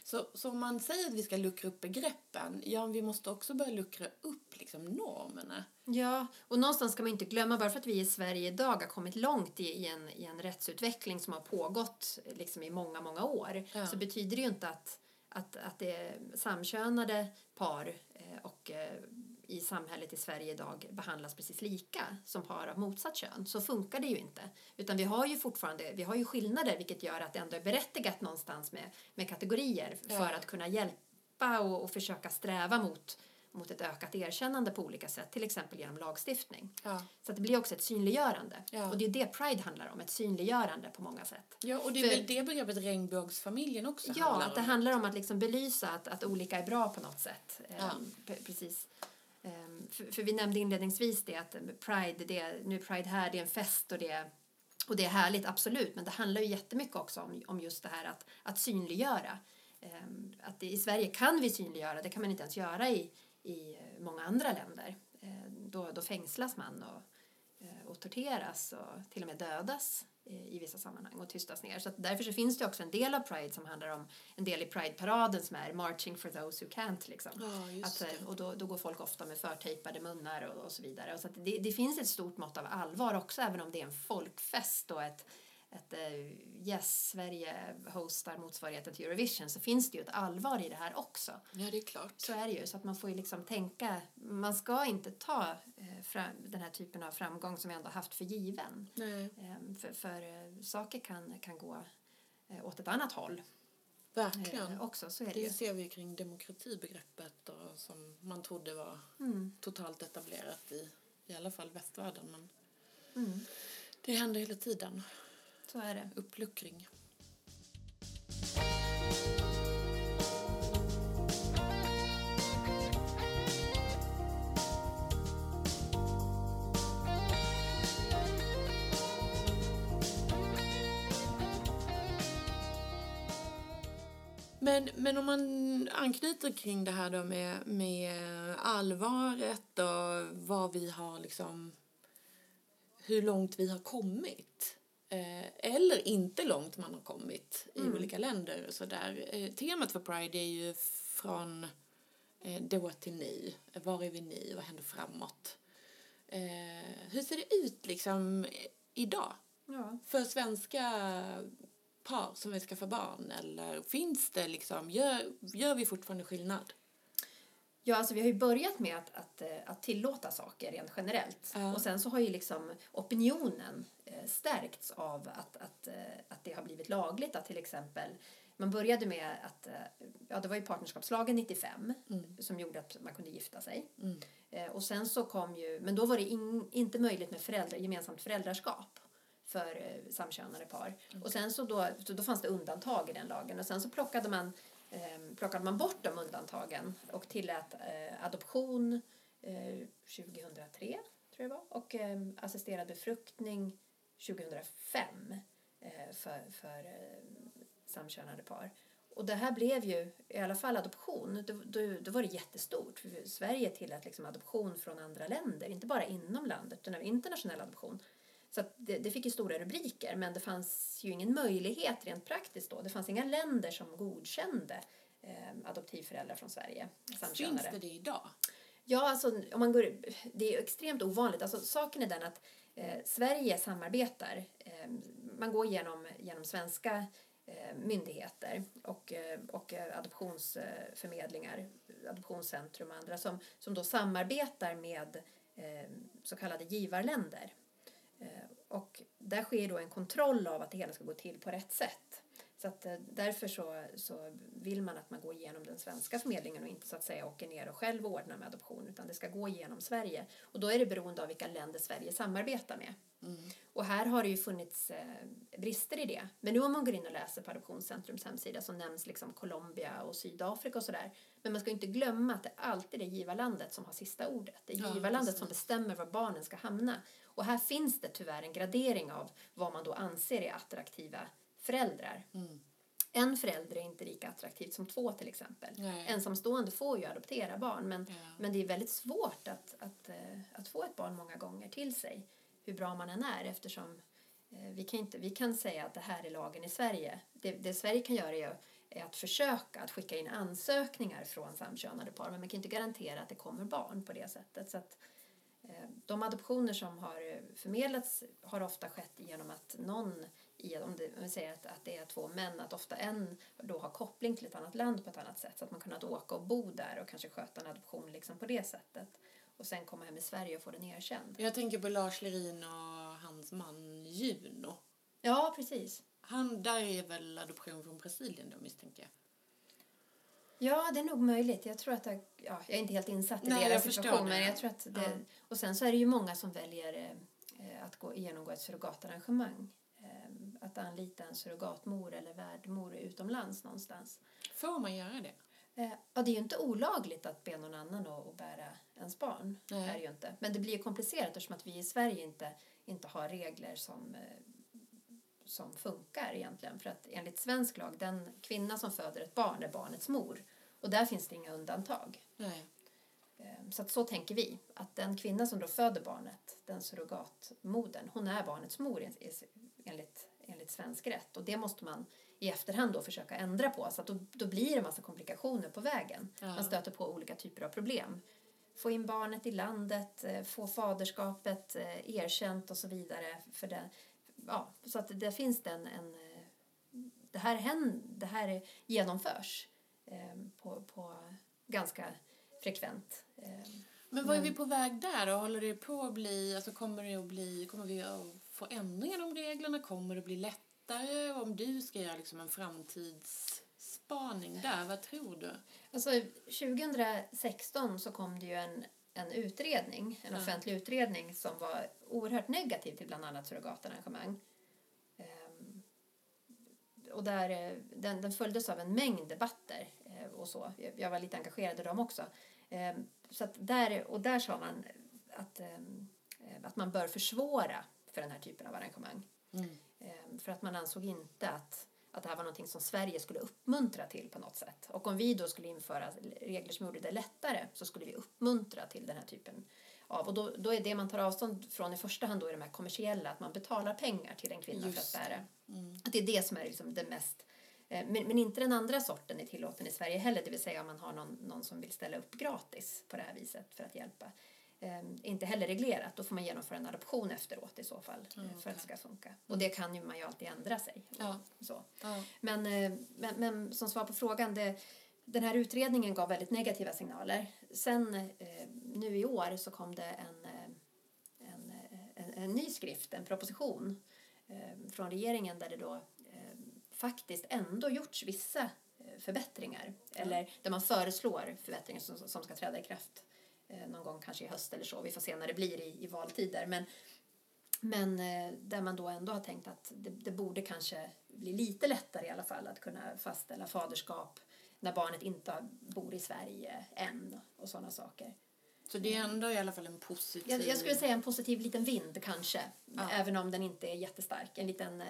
Så, så om man säger att vi ska luckra upp begreppen, ja, vi måste också börja luckra upp liksom, normerna. Ja, och någonstans ska man inte glömma, bara för att vi i Sverige idag har kommit långt i, i, en, i en rättsutveckling som har pågått liksom, i många, många år, Ja. så betyder det ju inte att, att, att det är samkönade par eh, och eh, i samhället i Sverige idag behandlas precis lika som par av motsatt kön. Så funkar det ju inte. Utan vi har ju fortfarande vi har ju skillnader vilket gör att det ändå är berättigat någonstans med, med kategorier Ja. för att kunna hjälpa och, och försöka sträva mot, mot ett ökat erkännande på olika sätt, till exempel genom lagstiftning. Ja. Så det blir också ett synliggörande. Ja. Och det är det Pride handlar om, ett synliggörande på många sätt. ja, och det är För- väl det begreppet regnbågsfamiljen också Ja, handlar att det om. handlar om att liksom belysa att, att olika är bra på något sätt. Ehm, Ja. pre- precis. Ehm, för, för vi nämnde inledningsvis det att eh, Pride, det, är- nu är Pride här, det är en fest och det är, och det är härligt, absolut. Men det handlar ju jättemycket också om, om just det här att, att synliggöra. Ehm, att det, I Sverige kan vi synliggöra, det kan man inte ens göra i, i eh, många andra länder. Ehm, då, då fängslas man och, eh, och torteras och till och med dödas i vissa sammanhang och tystas ner. Så därför så finns det också en del av Pride som handlar om en del i Pride-paraden som är Marching for those who can't. Liksom. Ja, Att, eh, och då, då går folk ofta med förtejpade munnar och, och så vidare. Och så det, det finns ett stort mått av allvar också även om det är en folkfest och ett, ett eh, yes, Sverige hostar motsvarigheten till Eurovision så finns det ju ett allvar i det här också. Ja, det är klart. Så är det ju, så att man får ju liksom tänka, man ska inte ta eh, fram, den här typen av framgång som vi ändå haft för given. Nej, Eh, för för eh, saker kan, kan gå åt ett annat håll verkligen. också, så är det ju. Det ser vi kring demokratibegreppet och som man trodde var Mm, totalt etablerat i i alla fall västvärlden. Men mm, det händer hela tiden så är det. Uppluckring. Men, men om man anknyter kring det här då med, med allvaret och vad vi har liksom hur långt vi har kommit. Eh, eller inte långt man har kommit i Mm. olika länder. och Så där. Eh, temat för Pride är ju från eh, då till nu. Var är vi nu? Vad händer framåt? Eh, hur ser det ut liksom idag? Ja. För svenska par som vill skaffa barn? Eller finns det liksom, gör, gör vi fortfarande skillnad? Ja, alltså vi har ju börjat med att, att, eh, att tillåta saker rent generellt. Ja. Och sen så har ju liksom opinionen eh, stärkts av att, att, eh, att det har blivit lagligt att till exempel man började med att, ja det var ju partnerskapslagen 95 Mm. som gjorde att man kunde gifta sig. Mm. Och sen så kom ju, men då var det in, inte möjligt med föräldrar, gemensamt föräldraskap för samkönade par. Och sen så då, så då fanns det undantag i den lagen och sen så plockade man, eh, plockade man bort de undantagen och tillät eh, adoption eh, 2003 tror jag var och eh, assisterad befruktning 2005 eh, för, för eh, samkönade par. Och det här blev ju, i alla fall adoption, då, då, då var det jättestort. För Sverige tillät liksom adoption från andra länder, inte bara inom landet utan internationell adoption. Så det, det fick ju stora rubriker men det fanns ju ingen möjlighet rent praktiskt då. Det fanns inga länder som godkände eh, adoptivföräldrar från Sverige, Finns det det idag? Ja, alltså om man går, det är extremt ovanligt. Alltså, saken är den att eh, Sverige samarbetar. Eh, man går genom, genom svenska eh, myndigheter och, eh, och eh, adoptionsförmedlingar, adoptionscentrum och andra som, som då samarbetar med eh, så kallade givarländer. Och där sker då en kontroll av att det hela ska gå till på rätt sätt. Så att eh, därför så, så vill man att man går igenom den svenska förmedlingen och inte så att säga åker ner och själv ordnar med adoption utan det ska gå igenom Sverige. Och då är det beroende av vilka länder Sverige samarbetar med. Mm. Och här har det ju funnits eh, brister i det. Men nu om man går in och läser på Adoptionscentrums hemsida så nämns liksom Colombia och Sydafrika och sådär. Men man ska inte glömma att det alltid är givarlandet som har sista ordet. Det är Ja, givarlandet som precis. bestämmer var barnen ska hamna. Och här finns det tyvärr en gradering av vad man då anser är attraktiva föräldrar. Mm. En förälder är inte lika attraktivt som två till exempel. Nej. Ensamstående får ju adoptera barn men, Ja. men det är väldigt svårt att, att, eh, att få ett barn många gånger till sig. Hur bra man än är eftersom eh, vi kan, inte, vi kan säga att det här är lagen i Sverige. Det, det Sverige kan göra är, är att försöka att skicka in ansökningar från samkönade par men man kan inte garantera att det kommer barn på det sättet. Så att, eh, de adoptioner som har förmedlats har ofta skett genom att någon i, om, det, vi säger att, att det är två män, att ofta en då har koppling till ett annat land på ett annat sätt så att man kunnat åka och bo där och kanske sköta en adoption liksom på det sättet och sen komma hem i Sverige och få den erkänd. Jag tänker på Lars Lerin och hans man Juno. Ja, precis. Han, där är väl adoption från Brasilien då misstänker jag. Ja, det är nog möjligt. Jag tror att ja, jag är inte helt insatt i Nej, deras situation. Men jag tror att det, Ja. Och sen så är det ju många som väljer eh, att gå, genomgå ett surrogatarrangemang. Att anlita en surrogatmor eller värdmor utomlands någonstans. Får man göra det? Eh, ja, det är ju inte olagligt att be någon annan att, bära ens barn. Nej. Är ju inte. Men det blir ju komplicerat eftersom att vi i Sverige inte, inte har regler som, eh, som funkar egentligen. För att enligt svensk lag, den kvinna som föder ett barn är barnets mor. Och där finns det inga undantag. Nej. Eh, Så att så tänker vi, att den kvinna som då föder barnet, den surrogatmodern, hon är barnets mor enligt, enligt svensk rätt. Och det måste man i efterhand då försöka ändra på. Så att då, då blir det en massa komplikationer på vägen. Ja. Man stöter på olika typer av problem. Få in barnet i landet, eh, få faderskapet eh, erkänt och så vidare. För det, ja, så att det finns det en, eh, det här, händer, det här genomförs på, på ganska frekvent. Men vad är vi på väg där då? Håller det på att bli, alltså kommer det att bli, kommer vi att få ändringar i de reglerna? Kommer det att bli lättare? Om du ska göra liksom en framtidsspaning där, vad tror du? Alltså 2016 så kom det ju en, en utredning, en Ja. offentlig utredning som var oerhört negativ till bland annat surrogatarrangemang. Ehm, och där, eh, den, den följdes av en mängd debatter eh, och så. Jag, var lite engagerad i dem också. Ehm, så där, och där sa man att, ehm, eh, att man bör försvåra för den här typen av arrangemang. Mm. Ehm, För att man ansåg inte att, att det här var något som Sverige skulle uppmuntra till på något sätt. Och om vi då skulle införa regler som gjorde det lättare så skulle vi uppmuntra till den här typen av... Och då, då är det man tar avstånd från i första hand då är de här kommersiella, att man betalar pengar till en kvinna Just för att bära. Mm. Att det är det som är liksom det mest... eh, Men, men inte den andra sorten är tillåten i Sverige heller, det vill säga om man har någon, någon som vill ställa upp gratis på det här viset för att hjälpa. Eh, inte heller reglerat, då får man genomföra en adoption efteråt i så fall eh, Mm, för okej. att det ska funka. Och det kan ju man ju alltid ändra sig. Ja. Så. Ja. Men, eh, men, men som svar på frågan, det, den här utredningen gav väldigt negativa signaler. Sen eh, nu i år så kom det en, eh, en, eh, en, en ny skrift, en proposition eh, från regeringen där det då eh, faktiskt ändå gjorts vissa eh, förbättringar. Eller där man föreslår förbättringar som, som ska träda i kraft eh, någon gång kanske i höst eller så. Vi får se när det blir i, i valtider. Men, men eh, där man då ändå har tänkt att det, det borde kanske bli lite lättare i alla fall att kunna fastställa faderskap när barnet inte bor i Sverige än och sådana saker. Så det är ändå i alla fall en positiv... Jag, jag skulle säga en positiv liten vind kanske, Ja. även om den inte är jättestark. En liten eh,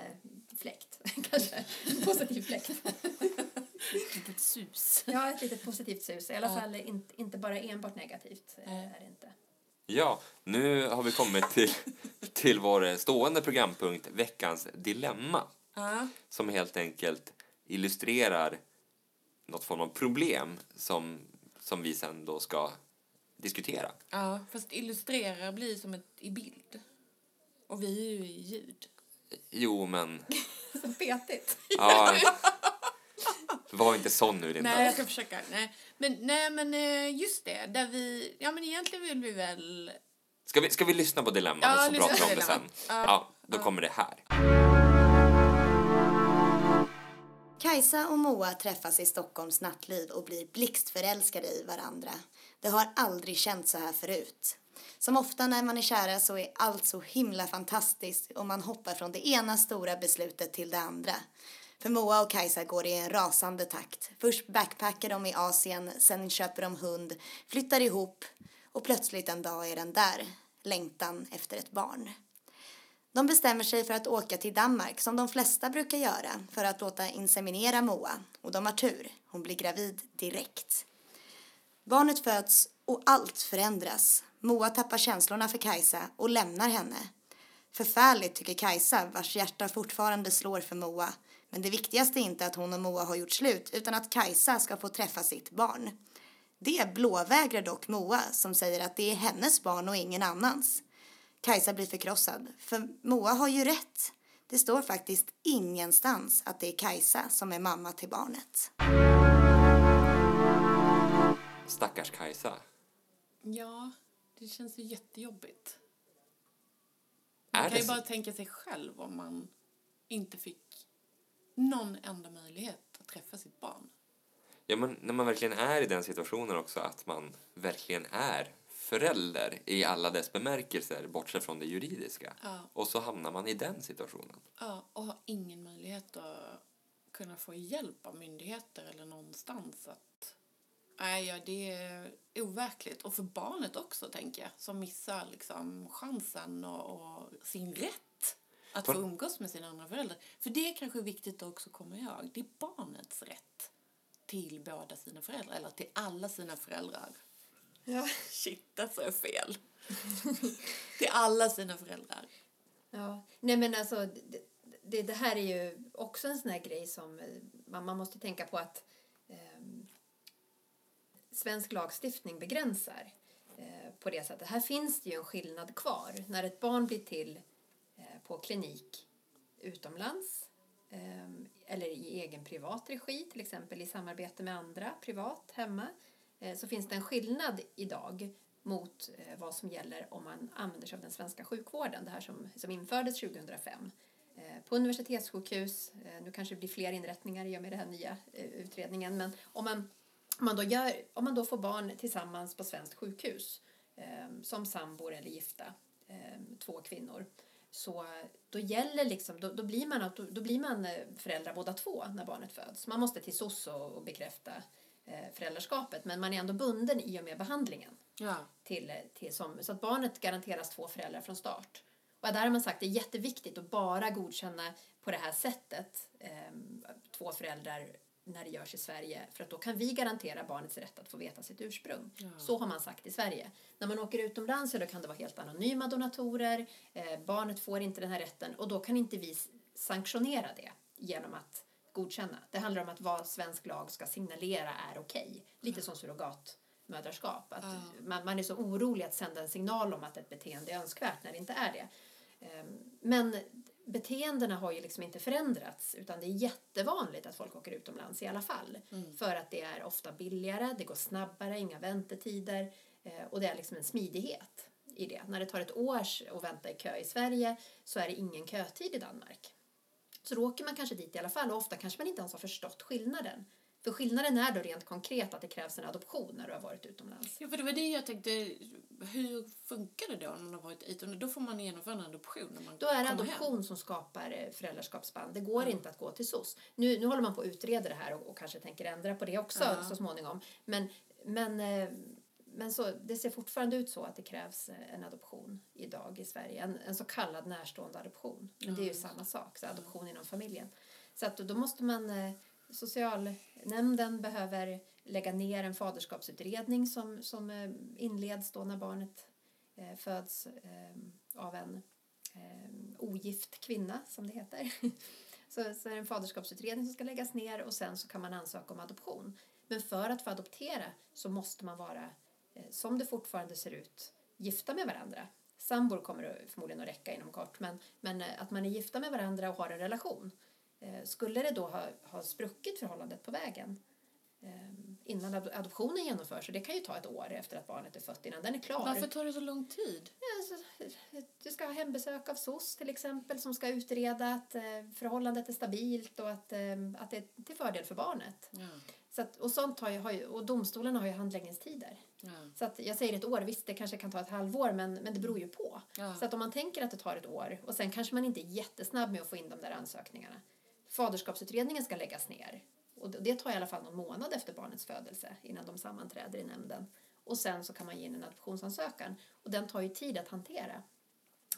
fläkt (laughs) kanske. En positiv fläkt. (laughs) Ett litet sus. Ja, ett litet positivt sus. I alla Ja. fall inte, inte bara enbart negativt. Nej. Är det inte. Ja, nu har vi kommit till, till vår stående programpunkt Veckans dilemma Ja. som helt enkelt illustrerar något form av problem som, som vi sen då ska diskutera. ja, fast illustrera blir som ett i bild. Och vi är ju i ljud. Jo, men... (laughs) Så petigt. Ja, (laughs) var inte sån nu, Linda. Nej, jag ska försöka. Nej. Men, nej, men eh, just det. Där vi... Ja, men egentligen vill vi väl... Ska vi, ska vi lyssna på dilemmat Ja, så lyssna pratar vi om det sen? Ja. Ja, då Ja. kommer det här. Kajsa och Moa träffas i Stockholms nattliv och blir blixtförälskade i varandra. Det har aldrig känts så här förut. Som ofta när man är kära så är allt så himla fantastiskt och man hoppar från det ena stora beslutet till det andra. För Moa och Kajsa går det i en rasande takt. Först backpackar de i Asien, sen köper de hund, flyttar ihop och plötsligt en dag är den där. Längtan efter ett barn. De bestämmer sig för att åka till Danmark som de flesta brukar göra för att låta inseminera Moa och de har tur. Hon blir gravid direkt. Barnet föds och allt förändras. Moa tappar känslorna för Kajsa och lämnar henne. Förfärligt tycker Kajsa vars hjärta fortfarande slår för Moa. Men det viktigaste är inte att hon och Moa har gjort slut utan att Kajsa ska få träffa sitt barn. Det blåvägrar dock Moa som säger att det är hennes barn och ingen annans. Kajsa blir förkrossad, för Moa har ju rätt. Det står faktiskt ingenstans att det är Kajsa som är mamma till barnet. Stackars Kajsa. Ja, det känns ju jättejobbigt. Är Man kan det ju bara tänka sig själv om man inte fick någon enda möjlighet att träffa sitt barn. Ja, men när man verkligen är i den situationen också, att man verkligen är förälder i alla dess bemärkelser, bortsett från det juridiska. Ja. Och så hamnar man i den situationen. Ja, och har ingen möjlighet att kunna få hjälp av myndigheter eller någonstans att Nej, ja, det är overkligt. Och för barnet också, tänker jag, som missar liksom chansen och, och sin rätt att få umgås med sina andra föräldrar. För det är kanske viktigt att också komma ihåg. Det är barnets rätt till båda sina föräldrar, eller till alla sina föräldrar. Ja. (laughs) Shit, där sa jag fel. (laughs) till alla sina föräldrar. Ja, nej men alltså det, det, det här är ju också en sån här grej som eh, man, man måste tänka på att ehm, svensk lagstiftning begränsar eh, på det sättet. Här finns det ju en skillnad kvar. När ett barn blir till eh, på klinik utomlands ehm, eller i egen privat regi, till exempel i samarbete med andra privat hemma, eh, så finns det en skillnad idag mot eh, vad som gäller om man använder sig av den svenska sjukvården, det här som, som infördes 2005. Eh, på universitetssjukhus, nu kanske det blir fler inrättningar i och med den här nya utredningen, men om man, om man, då, gör, om man då får barn tillsammans på svenskt sjukhus ehm, som sambor eller gifta, ehm, två kvinnor, så då gäller liksom, då, då, blir man, auto- då blir man eh, föräldrar båda två när barnet föds. Man måste till SOS och, och bekräfta eh, föräldraskapet, men man är ändå bunden i och med behandlingen Ja. till, till som, så att barnet garanteras två föräldrar från start. Och där har man sagt att det är jätteviktigt att bara godkänna på det här sättet eh, två föräldrar när det görs i Sverige för att då kan vi garantera barnets rätt att få veta sitt ursprung. Ja. Så har man sagt i Sverige. När man åker utomlands så kan det vara helt anonyma donatorer, eh, barnet får inte den här rätten och då kan inte vi sanktionera det genom att godkänna. Det handlar om att vad svensk lag ska signalera är okej. Lite som surrogatmödraskap. Att Ja. man, man är så orolig att sända en signal om att ett beteende är önskvärt när det inte är det. Ehm, Men beteendena har ju liksom inte förändrats utan det är jättevanligt att folk åker utomlands i alla fall. För att det är ofta billigare, det går snabbare, inga väntetider eh, och det är liksom en smidighet i det. När det tar ett år att vänta i kö i Sverige så är det ingen kötid i Danmark. Så då åker man kanske dit i alla fall och ofta kanske man inte ens har förstått skillnaden. För skillnaden är då rent konkret att det krävs en adoption när du har varit utomlands. Ja, för det var det jag tänkte. Hur funkar det då när man har varit utomlands? Då får man genomföra en adoption när man Då är det adoption hem. som skapar eh, föräldraskapsband. Det går inte att gå till SOS. Nu, nu håller man på att utreda det här och, och kanske tänker ändra på det också Ja. så småningom. Men, men, eh, men så, det ser fortfarande ut så att det krävs eh, en adoption idag i Sverige. En, en så kallad närstående adoption. Men det är ju samma sak, så adoption inom familjen. Så att då måste man, socialnämnden behöver lägga ner en faderskapsutredning som, som eh, inleds då när barnet eh, föds eh, av en ogift kvinna, som det heter. (laughs) så, så är det en faderskapsutredning som ska läggas ner och sen så kan man ansöka om adoption. Men för att få adoptera så måste man vara, som det fortfarande ser ut, gifta med varandra. Sambor kommer förmodligen att räcka inom kort, men, men att man är gifta med varandra och har en relation. Eh, skulle det då ha, ha spruckit förhållandet på vägen eh, innan ad- adoptionen genomförs, och det kan ju ta ett år efter att barnet är fött innan den är klar. Varför tar det så lång tid? Ja, alltså, du ska ha hembesök av SOS till exempel som ska utreda att eh, förhållandet är stabilt och att, att det är till fördel för barnet. Ja. Så att, och, sånt har ju, och domstolarna har ju handläggningstider. Ja. Så att jag säger ett år, visst det kanske kan ta ett halvår men, men det beror ju på. Ja. Så att om man tänker att det tar ett år och sen kanske man inte är jättesnabb med att få in de där ansökningarna. Faderskapsutredningen ska läggas ner. Och det- tar i alla fall någon månad efter barnets födelse innan de sammanträder i nämnden. Och sen så kan man ge in en adoptionsansökan. Och den tar ju tid att hantera.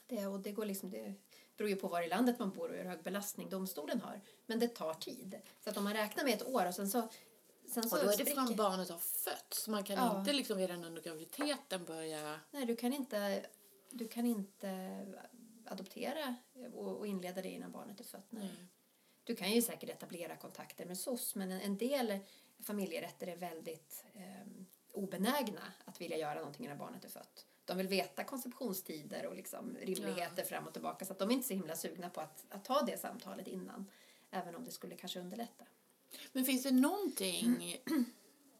Det, och det, går liksom, det beror ju på var i landet man bor och hur hög belastning domstolen har. Men det tar tid. Så att om man räknar med ett år och sen så... Sen så Och då är det från barnet har fötts. Man kan Ja. inte liksom redan under graviditeten börja... Nej, du kan inte, du kan inte adoptera och, och inleda det innan barnet är fött. Nej. Du kan ju säkert etablera kontakter med SOS men en, del familjerätter är väldigt eh, obenägna att vilja göra någonting innan barnet är fött. De vill veta konceptionstider och liksom rimligheter fram och tillbaka så att de är inte så himla sugna på att, att ta det samtalet innan. Även om det skulle kanske underlätta. Men finns det någonting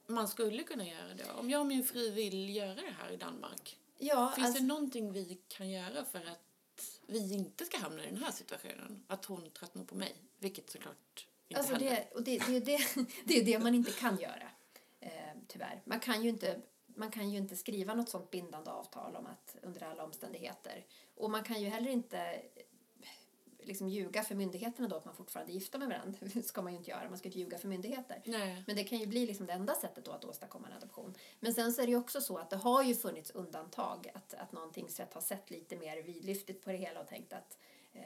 man skulle kunna göra då? Om jag och min fru vill göra det här i Danmark. Ja, Finns alltså, det någonting vi kan göra för att vi inte ska hamna i den här situationen? Att hon tröttnar på mig. Vilket såklart inte Alltså händer. det, och det, det, är det, (laughs) det är det man inte kan göra, eh, tyvärr. Man kan, ju inte, man kan ju inte skriva något sånt bindande avtal om att under alla omständigheter. Och man kan ju heller inte liksom ljuga för myndigheterna då att man fortfarande är gifta med varandra. (laughs) Det ska man ju inte göra, man ska inte ljuga för myndigheter. Nej. Men det kan ju bli liksom det enda sättet då att åstadkomma en adoption. Men sen så är det ju också så att det har ju funnits undantag. Att, att någon tingsrätt har sett lite mer vidlyftigt på det hela och tänkt att eh,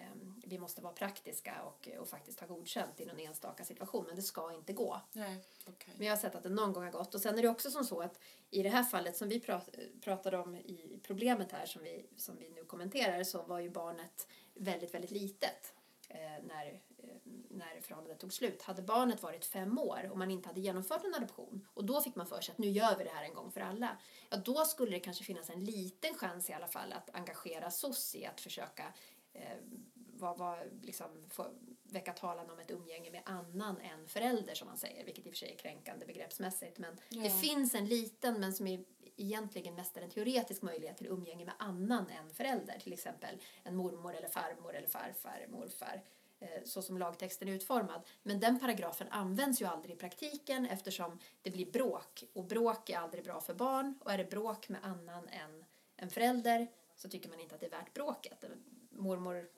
vi måste vara praktiska och, och faktiskt ha godkänt i någon enstaka situation. Men det ska inte gå. Nej, okej. Men jag har sett att det någon gång har gått. Och sen är det också som så att i det här fallet som vi prat, pratade om i problemet här som vi, som vi nu kommenterar så var ju barnet väldigt, väldigt litet eh, när, eh, när förhållandet tog slut. Hade barnet varit fem år och man inte hade genomfört en adoption och då fick man för sig att nu gör vi det här en gång för alla. Ja, då skulle det kanske finnas en liten chans i alla fall att engagera SOS i att försöka eh, vad, vad, liksom, få, väcka talan om ett umgänge med annan än förälder som man säger, vilket i och för sig är kränkande begreppsmässigt. Men Ja. det finns en liten men som är egentligen mest är en teoretisk möjlighet till umgänge med annan än förälder, till exempel en mormor eller farmor eller farfar, morfar eh, så som lagtexten är utformad. Men den paragrafen används ju aldrig i praktiken eftersom det blir bråk. Och bråk är aldrig bra för barn. Och är det bråk med annan än en förälder så tycker man inte att det är värt bråket. Mormor,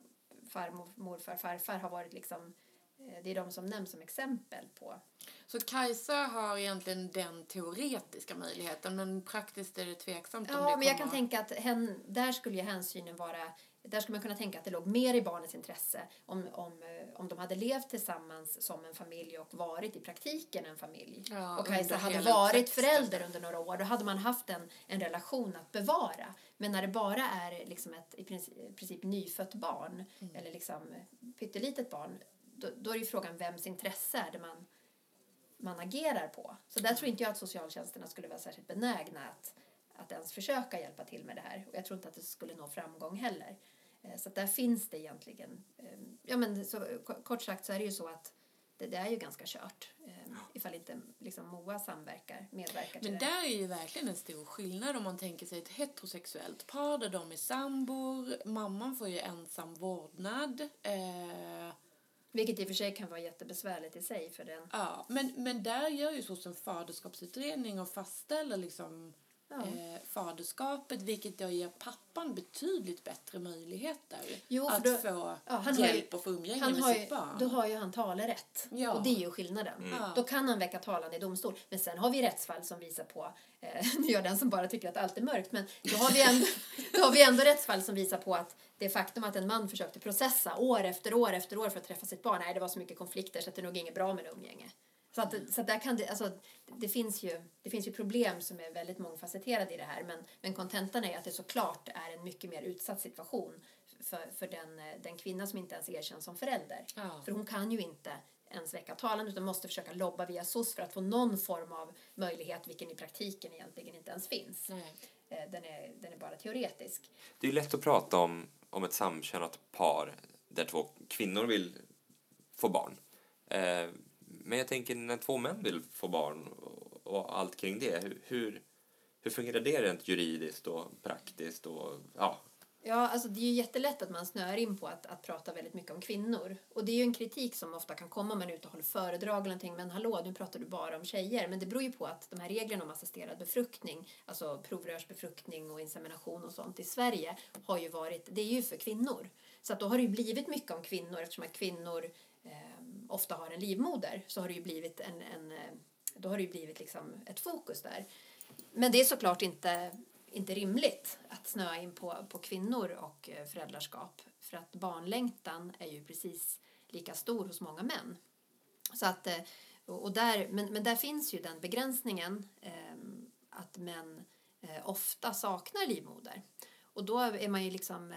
farmor, morfar, farfar har varit liksom eh, det är de som nämns som exempel på. Så Kajsa har egentligen den teoretiska möjligheten men praktiskt är det tveksamt om det Ja, men jag kan tänka att hen, där skulle ju hänsynen vara där skulle man kunna tänka att det låg mer i barnets intresse om, om, eh, om de hade levt tillsammans som en familj och varit i praktiken en familj. Ja, och Kajsa hade varit uppväxten. förälder under några år. Då hade man haft en, en relation att bevara. Men när det bara är liksom ett i princip, i princip nyfött barn Mm. eller liksom pyttelitet barn då, då är ju frågan vems intresse är det man, man agerar på. Så där tror inte jag att socialtjänsterna skulle vara särskilt benägna att, att ens försöka hjälpa till med det här. Och jag tror inte att det skulle nå framgång heller. Eh, Så där finns det egentligen, eh, ja men så, kort sagt så är det ju så att det, det är ju ganska kört. eh, Ifall inte liksom MOA samverkar, medverkar till Men det. där är ju verkligen en stor skillnad om man tänker sig ett heterosexuellt par där de är sambor. Mamman får ju ensam vårdnad. Eh, vilket i och för sig kan vara jättebesvärligt i sig för den. ja, men, men där gör ju så som faderskapsutredning och fastställer liksom Ja. eh, faderskapet vilket då ger pappan betydligt bättre möjligheter Jo, för att då- få ja, han har ju- hjälp och få umgänge Han med har sitt ju, barn. då har ju han talerätt. Ja. Och det är ju skillnaden. Ja. Då kan han väcka talan i domstol. Men sen har vi rättsfall som visar på, eh, (laughs) nu gör den som bara tycker att allt är mörkt, men då har, vi ändå, då har vi ändå rättsfall som visar på att det faktum att en man försökte processa år efter år efter år för att träffa sitt barn, nej det var så mycket konflikter så att det är nog inget bra med umgänge. Så, att, så att där kan det, alltså, det, finns ju, det finns ju problem som är väldigt mångfacetterade i det här men, men kontentan är att det såklart är en mycket mer utsatt situation för, för den, den kvinna som inte ens erkänns som förälder. Ja. För hon kan ju inte ens väcka talan utan måste försöka lobba via SOS för att få någon form av möjlighet vilken i praktiken egentligen inte ens finns. Nej. Eh, Den är, den är bara teoretisk. Det är ju lätt att prata om, om ett samkönat par där två kvinnor vill få barn. Eh, men jag tänker när två män vill få barn och, allt kring det, hur, hur, fungerar det rent juridiskt och praktiskt och ja, Ja, alltså det är ju jättelätt att man snöar in på att, att prata väldigt mycket om kvinnor. Och det är ju en kritik som ofta kan komma om man är ute och håller föredrag eller någonting. Men hallå, nu pratar du bara om tjejer. Men det beror ju på att de här reglerna om assisterad befruktning, alltså provrörsbefruktning och insemination och sånt i Sverige har ju varit, det är ju för kvinnor. Så att då har det ju blivit mycket om kvinnor eftersom att kvinnor ofta har en livmoder. Så har det ju blivit en, en eh, då har det ju blivit liksom ett fokus där. Men det är såklart inte inte rimligt att snöa in på, på kvinnor och eh, föräldraskap. För att barnlängtan är ju precis lika stor hos många män. Så att, eh, och där, men, men där finns ju den begränsningen eh, att män eh, ofta saknar livmoder. Och då är man ju liksom,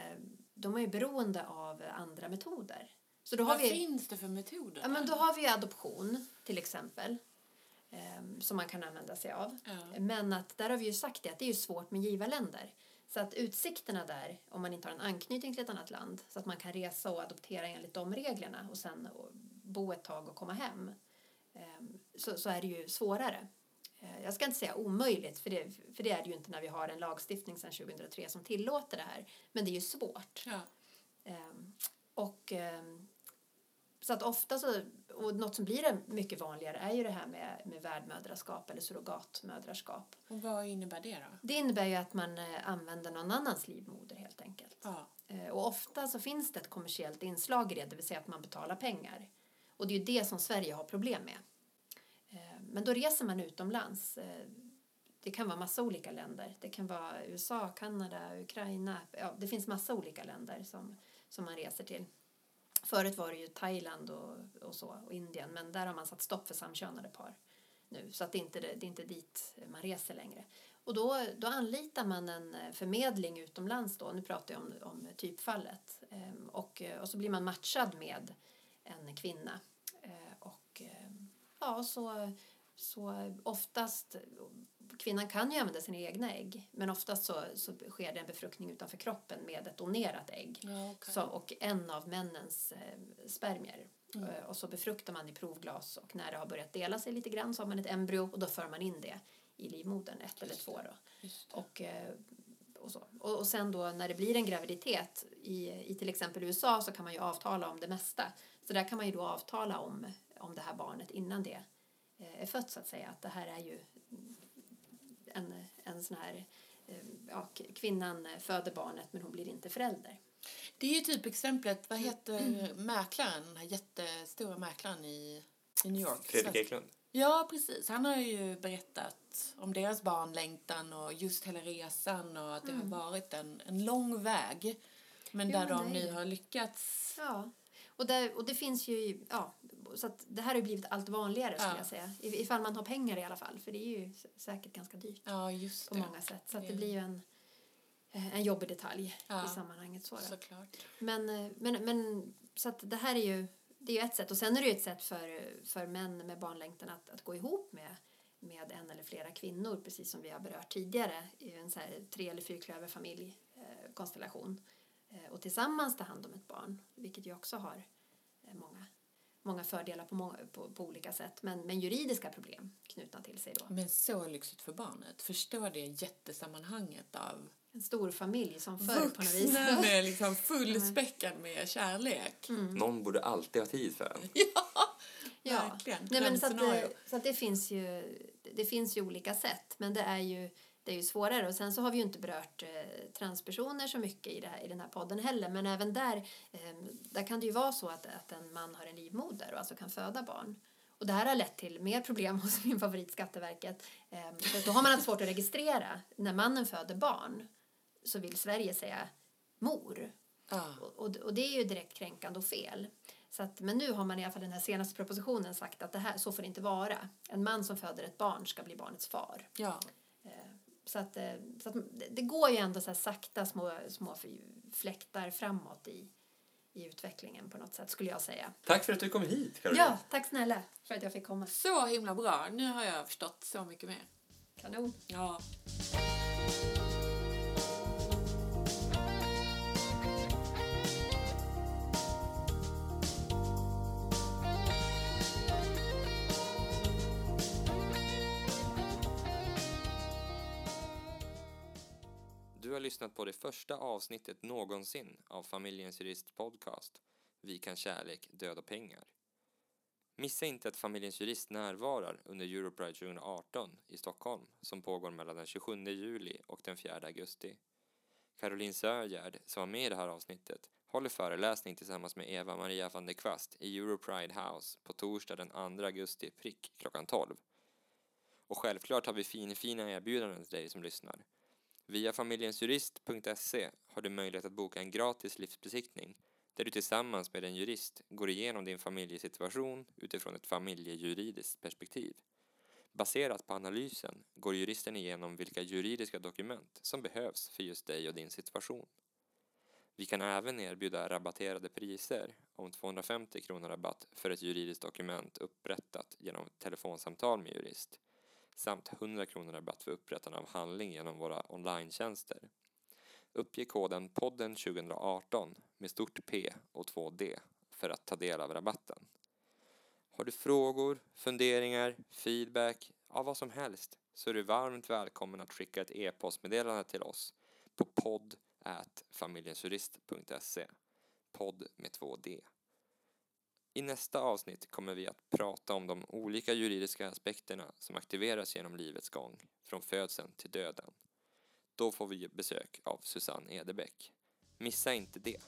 de är ju beroende av andra metoder. Så då Vad har vi, finns det för metoder? ja, men då har vi adoption till exempel. eh, Som man kan använda sig av. Ja. Men att där har vi ju sagt det att det är ju svårt med givarländer. Så att utsikterna där, om man inte har en anknytning till ett annat land, så att man kan resa och adoptera enligt de reglerna och sen bo ett tag och komma hem, ehm, så, så är det ju svårare. Eh, Jag ska inte säga omöjligt, för det, för det är det ju inte när vi har en lagstiftning sedan 2003 som tillåter det här. Men det är ju svårt. Ja. Ehm, Och ehm, så att ofta så, och något som blir mycket vanligare är ju det här med, med värdmödraskap eller surrogatmödraskap. Och vad innebär det då? Det innebär ju att man eh, använder någon annans livmoder helt enkelt. Ja. Eh, Och ofta så finns det ett kommersiellt inslag i det, det vill säga att man betalar pengar. Och det är ju det som Sverige har problem med. Eh, Men då reser man utomlands. Det kan vara massa olika länder. Det kan vara USA, Kanada, Ukraina. Ja, det finns massa olika länder som, som man reser till. Förut var det ju Thailand och, och så, och Indien, men där har man satt stopp för samkönade par nu. Så att det, är inte, det är inte dit man reser längre. Och då, då anlitar man en eh, förmedling utomlands då, nu pratar jag om, om typfallet. Ehm, Och, eh, och så blir man matchad med en kvinna. Eh, och ehm, ja, så, så oftast, kvinnan kan ju använda sina egna ägg, men oftast så, så sker det en befruktning utanför kroppen med ett donerat ägg. Ja, okej. Så, och en av männens eh, spermier. Eh, Och så befruktar man i provglas och när det har börjat dela sig lite grann så har man ett embryo och då för man in det i livmodern, ett eller två då. Och, eh, och, så. Och, och sen då när det blir en graviditet i, i till exempel USA så kan man ju avtala om det mesta. Så där kan man ju då avtala om, om det här barnet innan det eh, är fött så att säga. Att det här är ju en, en sån här, eh, ja, kvinnan föder barnet men hon blir inte förälder. Det är ju typ exemplet, vad heter mäklaren, den här jättestora mäklaren i, i New York? Fredrik Eklund. Ja, precis. Han har ju berättat om deras barnlängtan och just hela resan och att det har varit en, en lång väg. Men Jo, där men de nu har lyckats. Ja, och, där, och det finns ju, ja, så att det här har blivit allt vanligare skulle Ja. jag säga. Ifall man har pengar i alla fall, för det är ju säkert ganska dyrt Ja, på många sätt. Så att det blir ju en, eh, en jobbig detalj Ja. i sammanhanget. Så. Men, eh, men, men så att det här är ju, det är ju ett sätt. Och sen är det ju ett sätt för, för män med barnlängtan att, att gå ihop med, med en eller flera kvinnor, precis som vi har berört tidigare i en så här tre eller fyrklöverfamilj eh, konstellation. Eh, och tillsammans ta hand om ett barn, vilket ju också har eh, många, många fördelar på, många, på, på olika sätt. Men, men juridiska problem knutna till sig då. Men så lyxigt för barnet. Förstå det jättesammanhanget av En stor familj som förr på något vis. vuxna med liksom fullspäckad med kärlek. Mm. Någon borde alltid ha tid för en. (laughs) Ja, Verkligen. Nej, men så, att Drömscenario. det, så att det finns ju det finns ju olika sätt men det är ju det är ju svårare och sen så har vi ju inte berört eh, transpersoner så mycket i, det här, i den här podden heller men även där, eh, där kan det ju vara så att, att en man har en livmoder och alltså kan föda barn. Och det här har lett till mer problem (laughs) hos min favorit Skatteverket. Eh, för då har man haft svårt att registrera. När mannen föder barn så vill Sverige säga mor. Ja. Och, och, och det är ju direkt kränkande och fel. Så att, men nu har man i alla fall den här senaste propositionen sagt att det här, så får det inte vara. En man som föder ett barn ska bli barnets far. ja. Så att, eh, så att det, går ju ändå så här sakta små, små fläktar framåt i, i utvecklingen på något sätt skulle jag säga. Tack för att du kom hit, Caroline. Ja, tack snälla för att jag fick komma. Så himla bra. Nu har jag förstått så mycket mer. Kanon. Ja. Lyssnat på det första avsnittet någonsin av Familjens Jurist Podcast Vi kan kärlek, död och pengar. Missa inte att Familjens Jurist närvarar under Europride 2018 i Stockholm som pågår mellan den 27 juli och den 4 augusti. Caroline Sörgärd, som var med i det här avsnittet, håller föreläsning tillsammans med Eva-Maria van der Kvast i Europride House på torsdag den 2 augusti prick klockan 12. Och självklart har vi fin-fina erbjudanden till dig som lyssnar. Via familjensjurist.se har du möjlighet att boka en gratis livsbesiktning där du tillsammans med en jurist går igenom din familjesituation utifrån ett familjejuridiskt perspektiv. Baserat på analysen går juristen igenom vilka juridiska dokument som behövs för just dig och din situation. Vi kan även erbjuda rabatterade priser om 250 kronor rabatt för ett juridiskt dokument upprättat genom telefonsamtal med jurist samt 100 kronor rabatt för upprättande av handling genom våra online-tjänster. Uppge koden podden 2018 med stort P och 2D för att ta del av rabatten. Har du frågor, funderingar, feedback, ja vad som helst så är du varmt välkommen att skicka ett e-postmeddelande till oss på podd familjensjurist.se podd med 2D. I nästa avsnitt kommer vi att prata om de olika juridiska aspekterna som aktiveras genom livets gång, från födseln till döden. Då får vi besök av Susanne Edebäck. Missa inte det!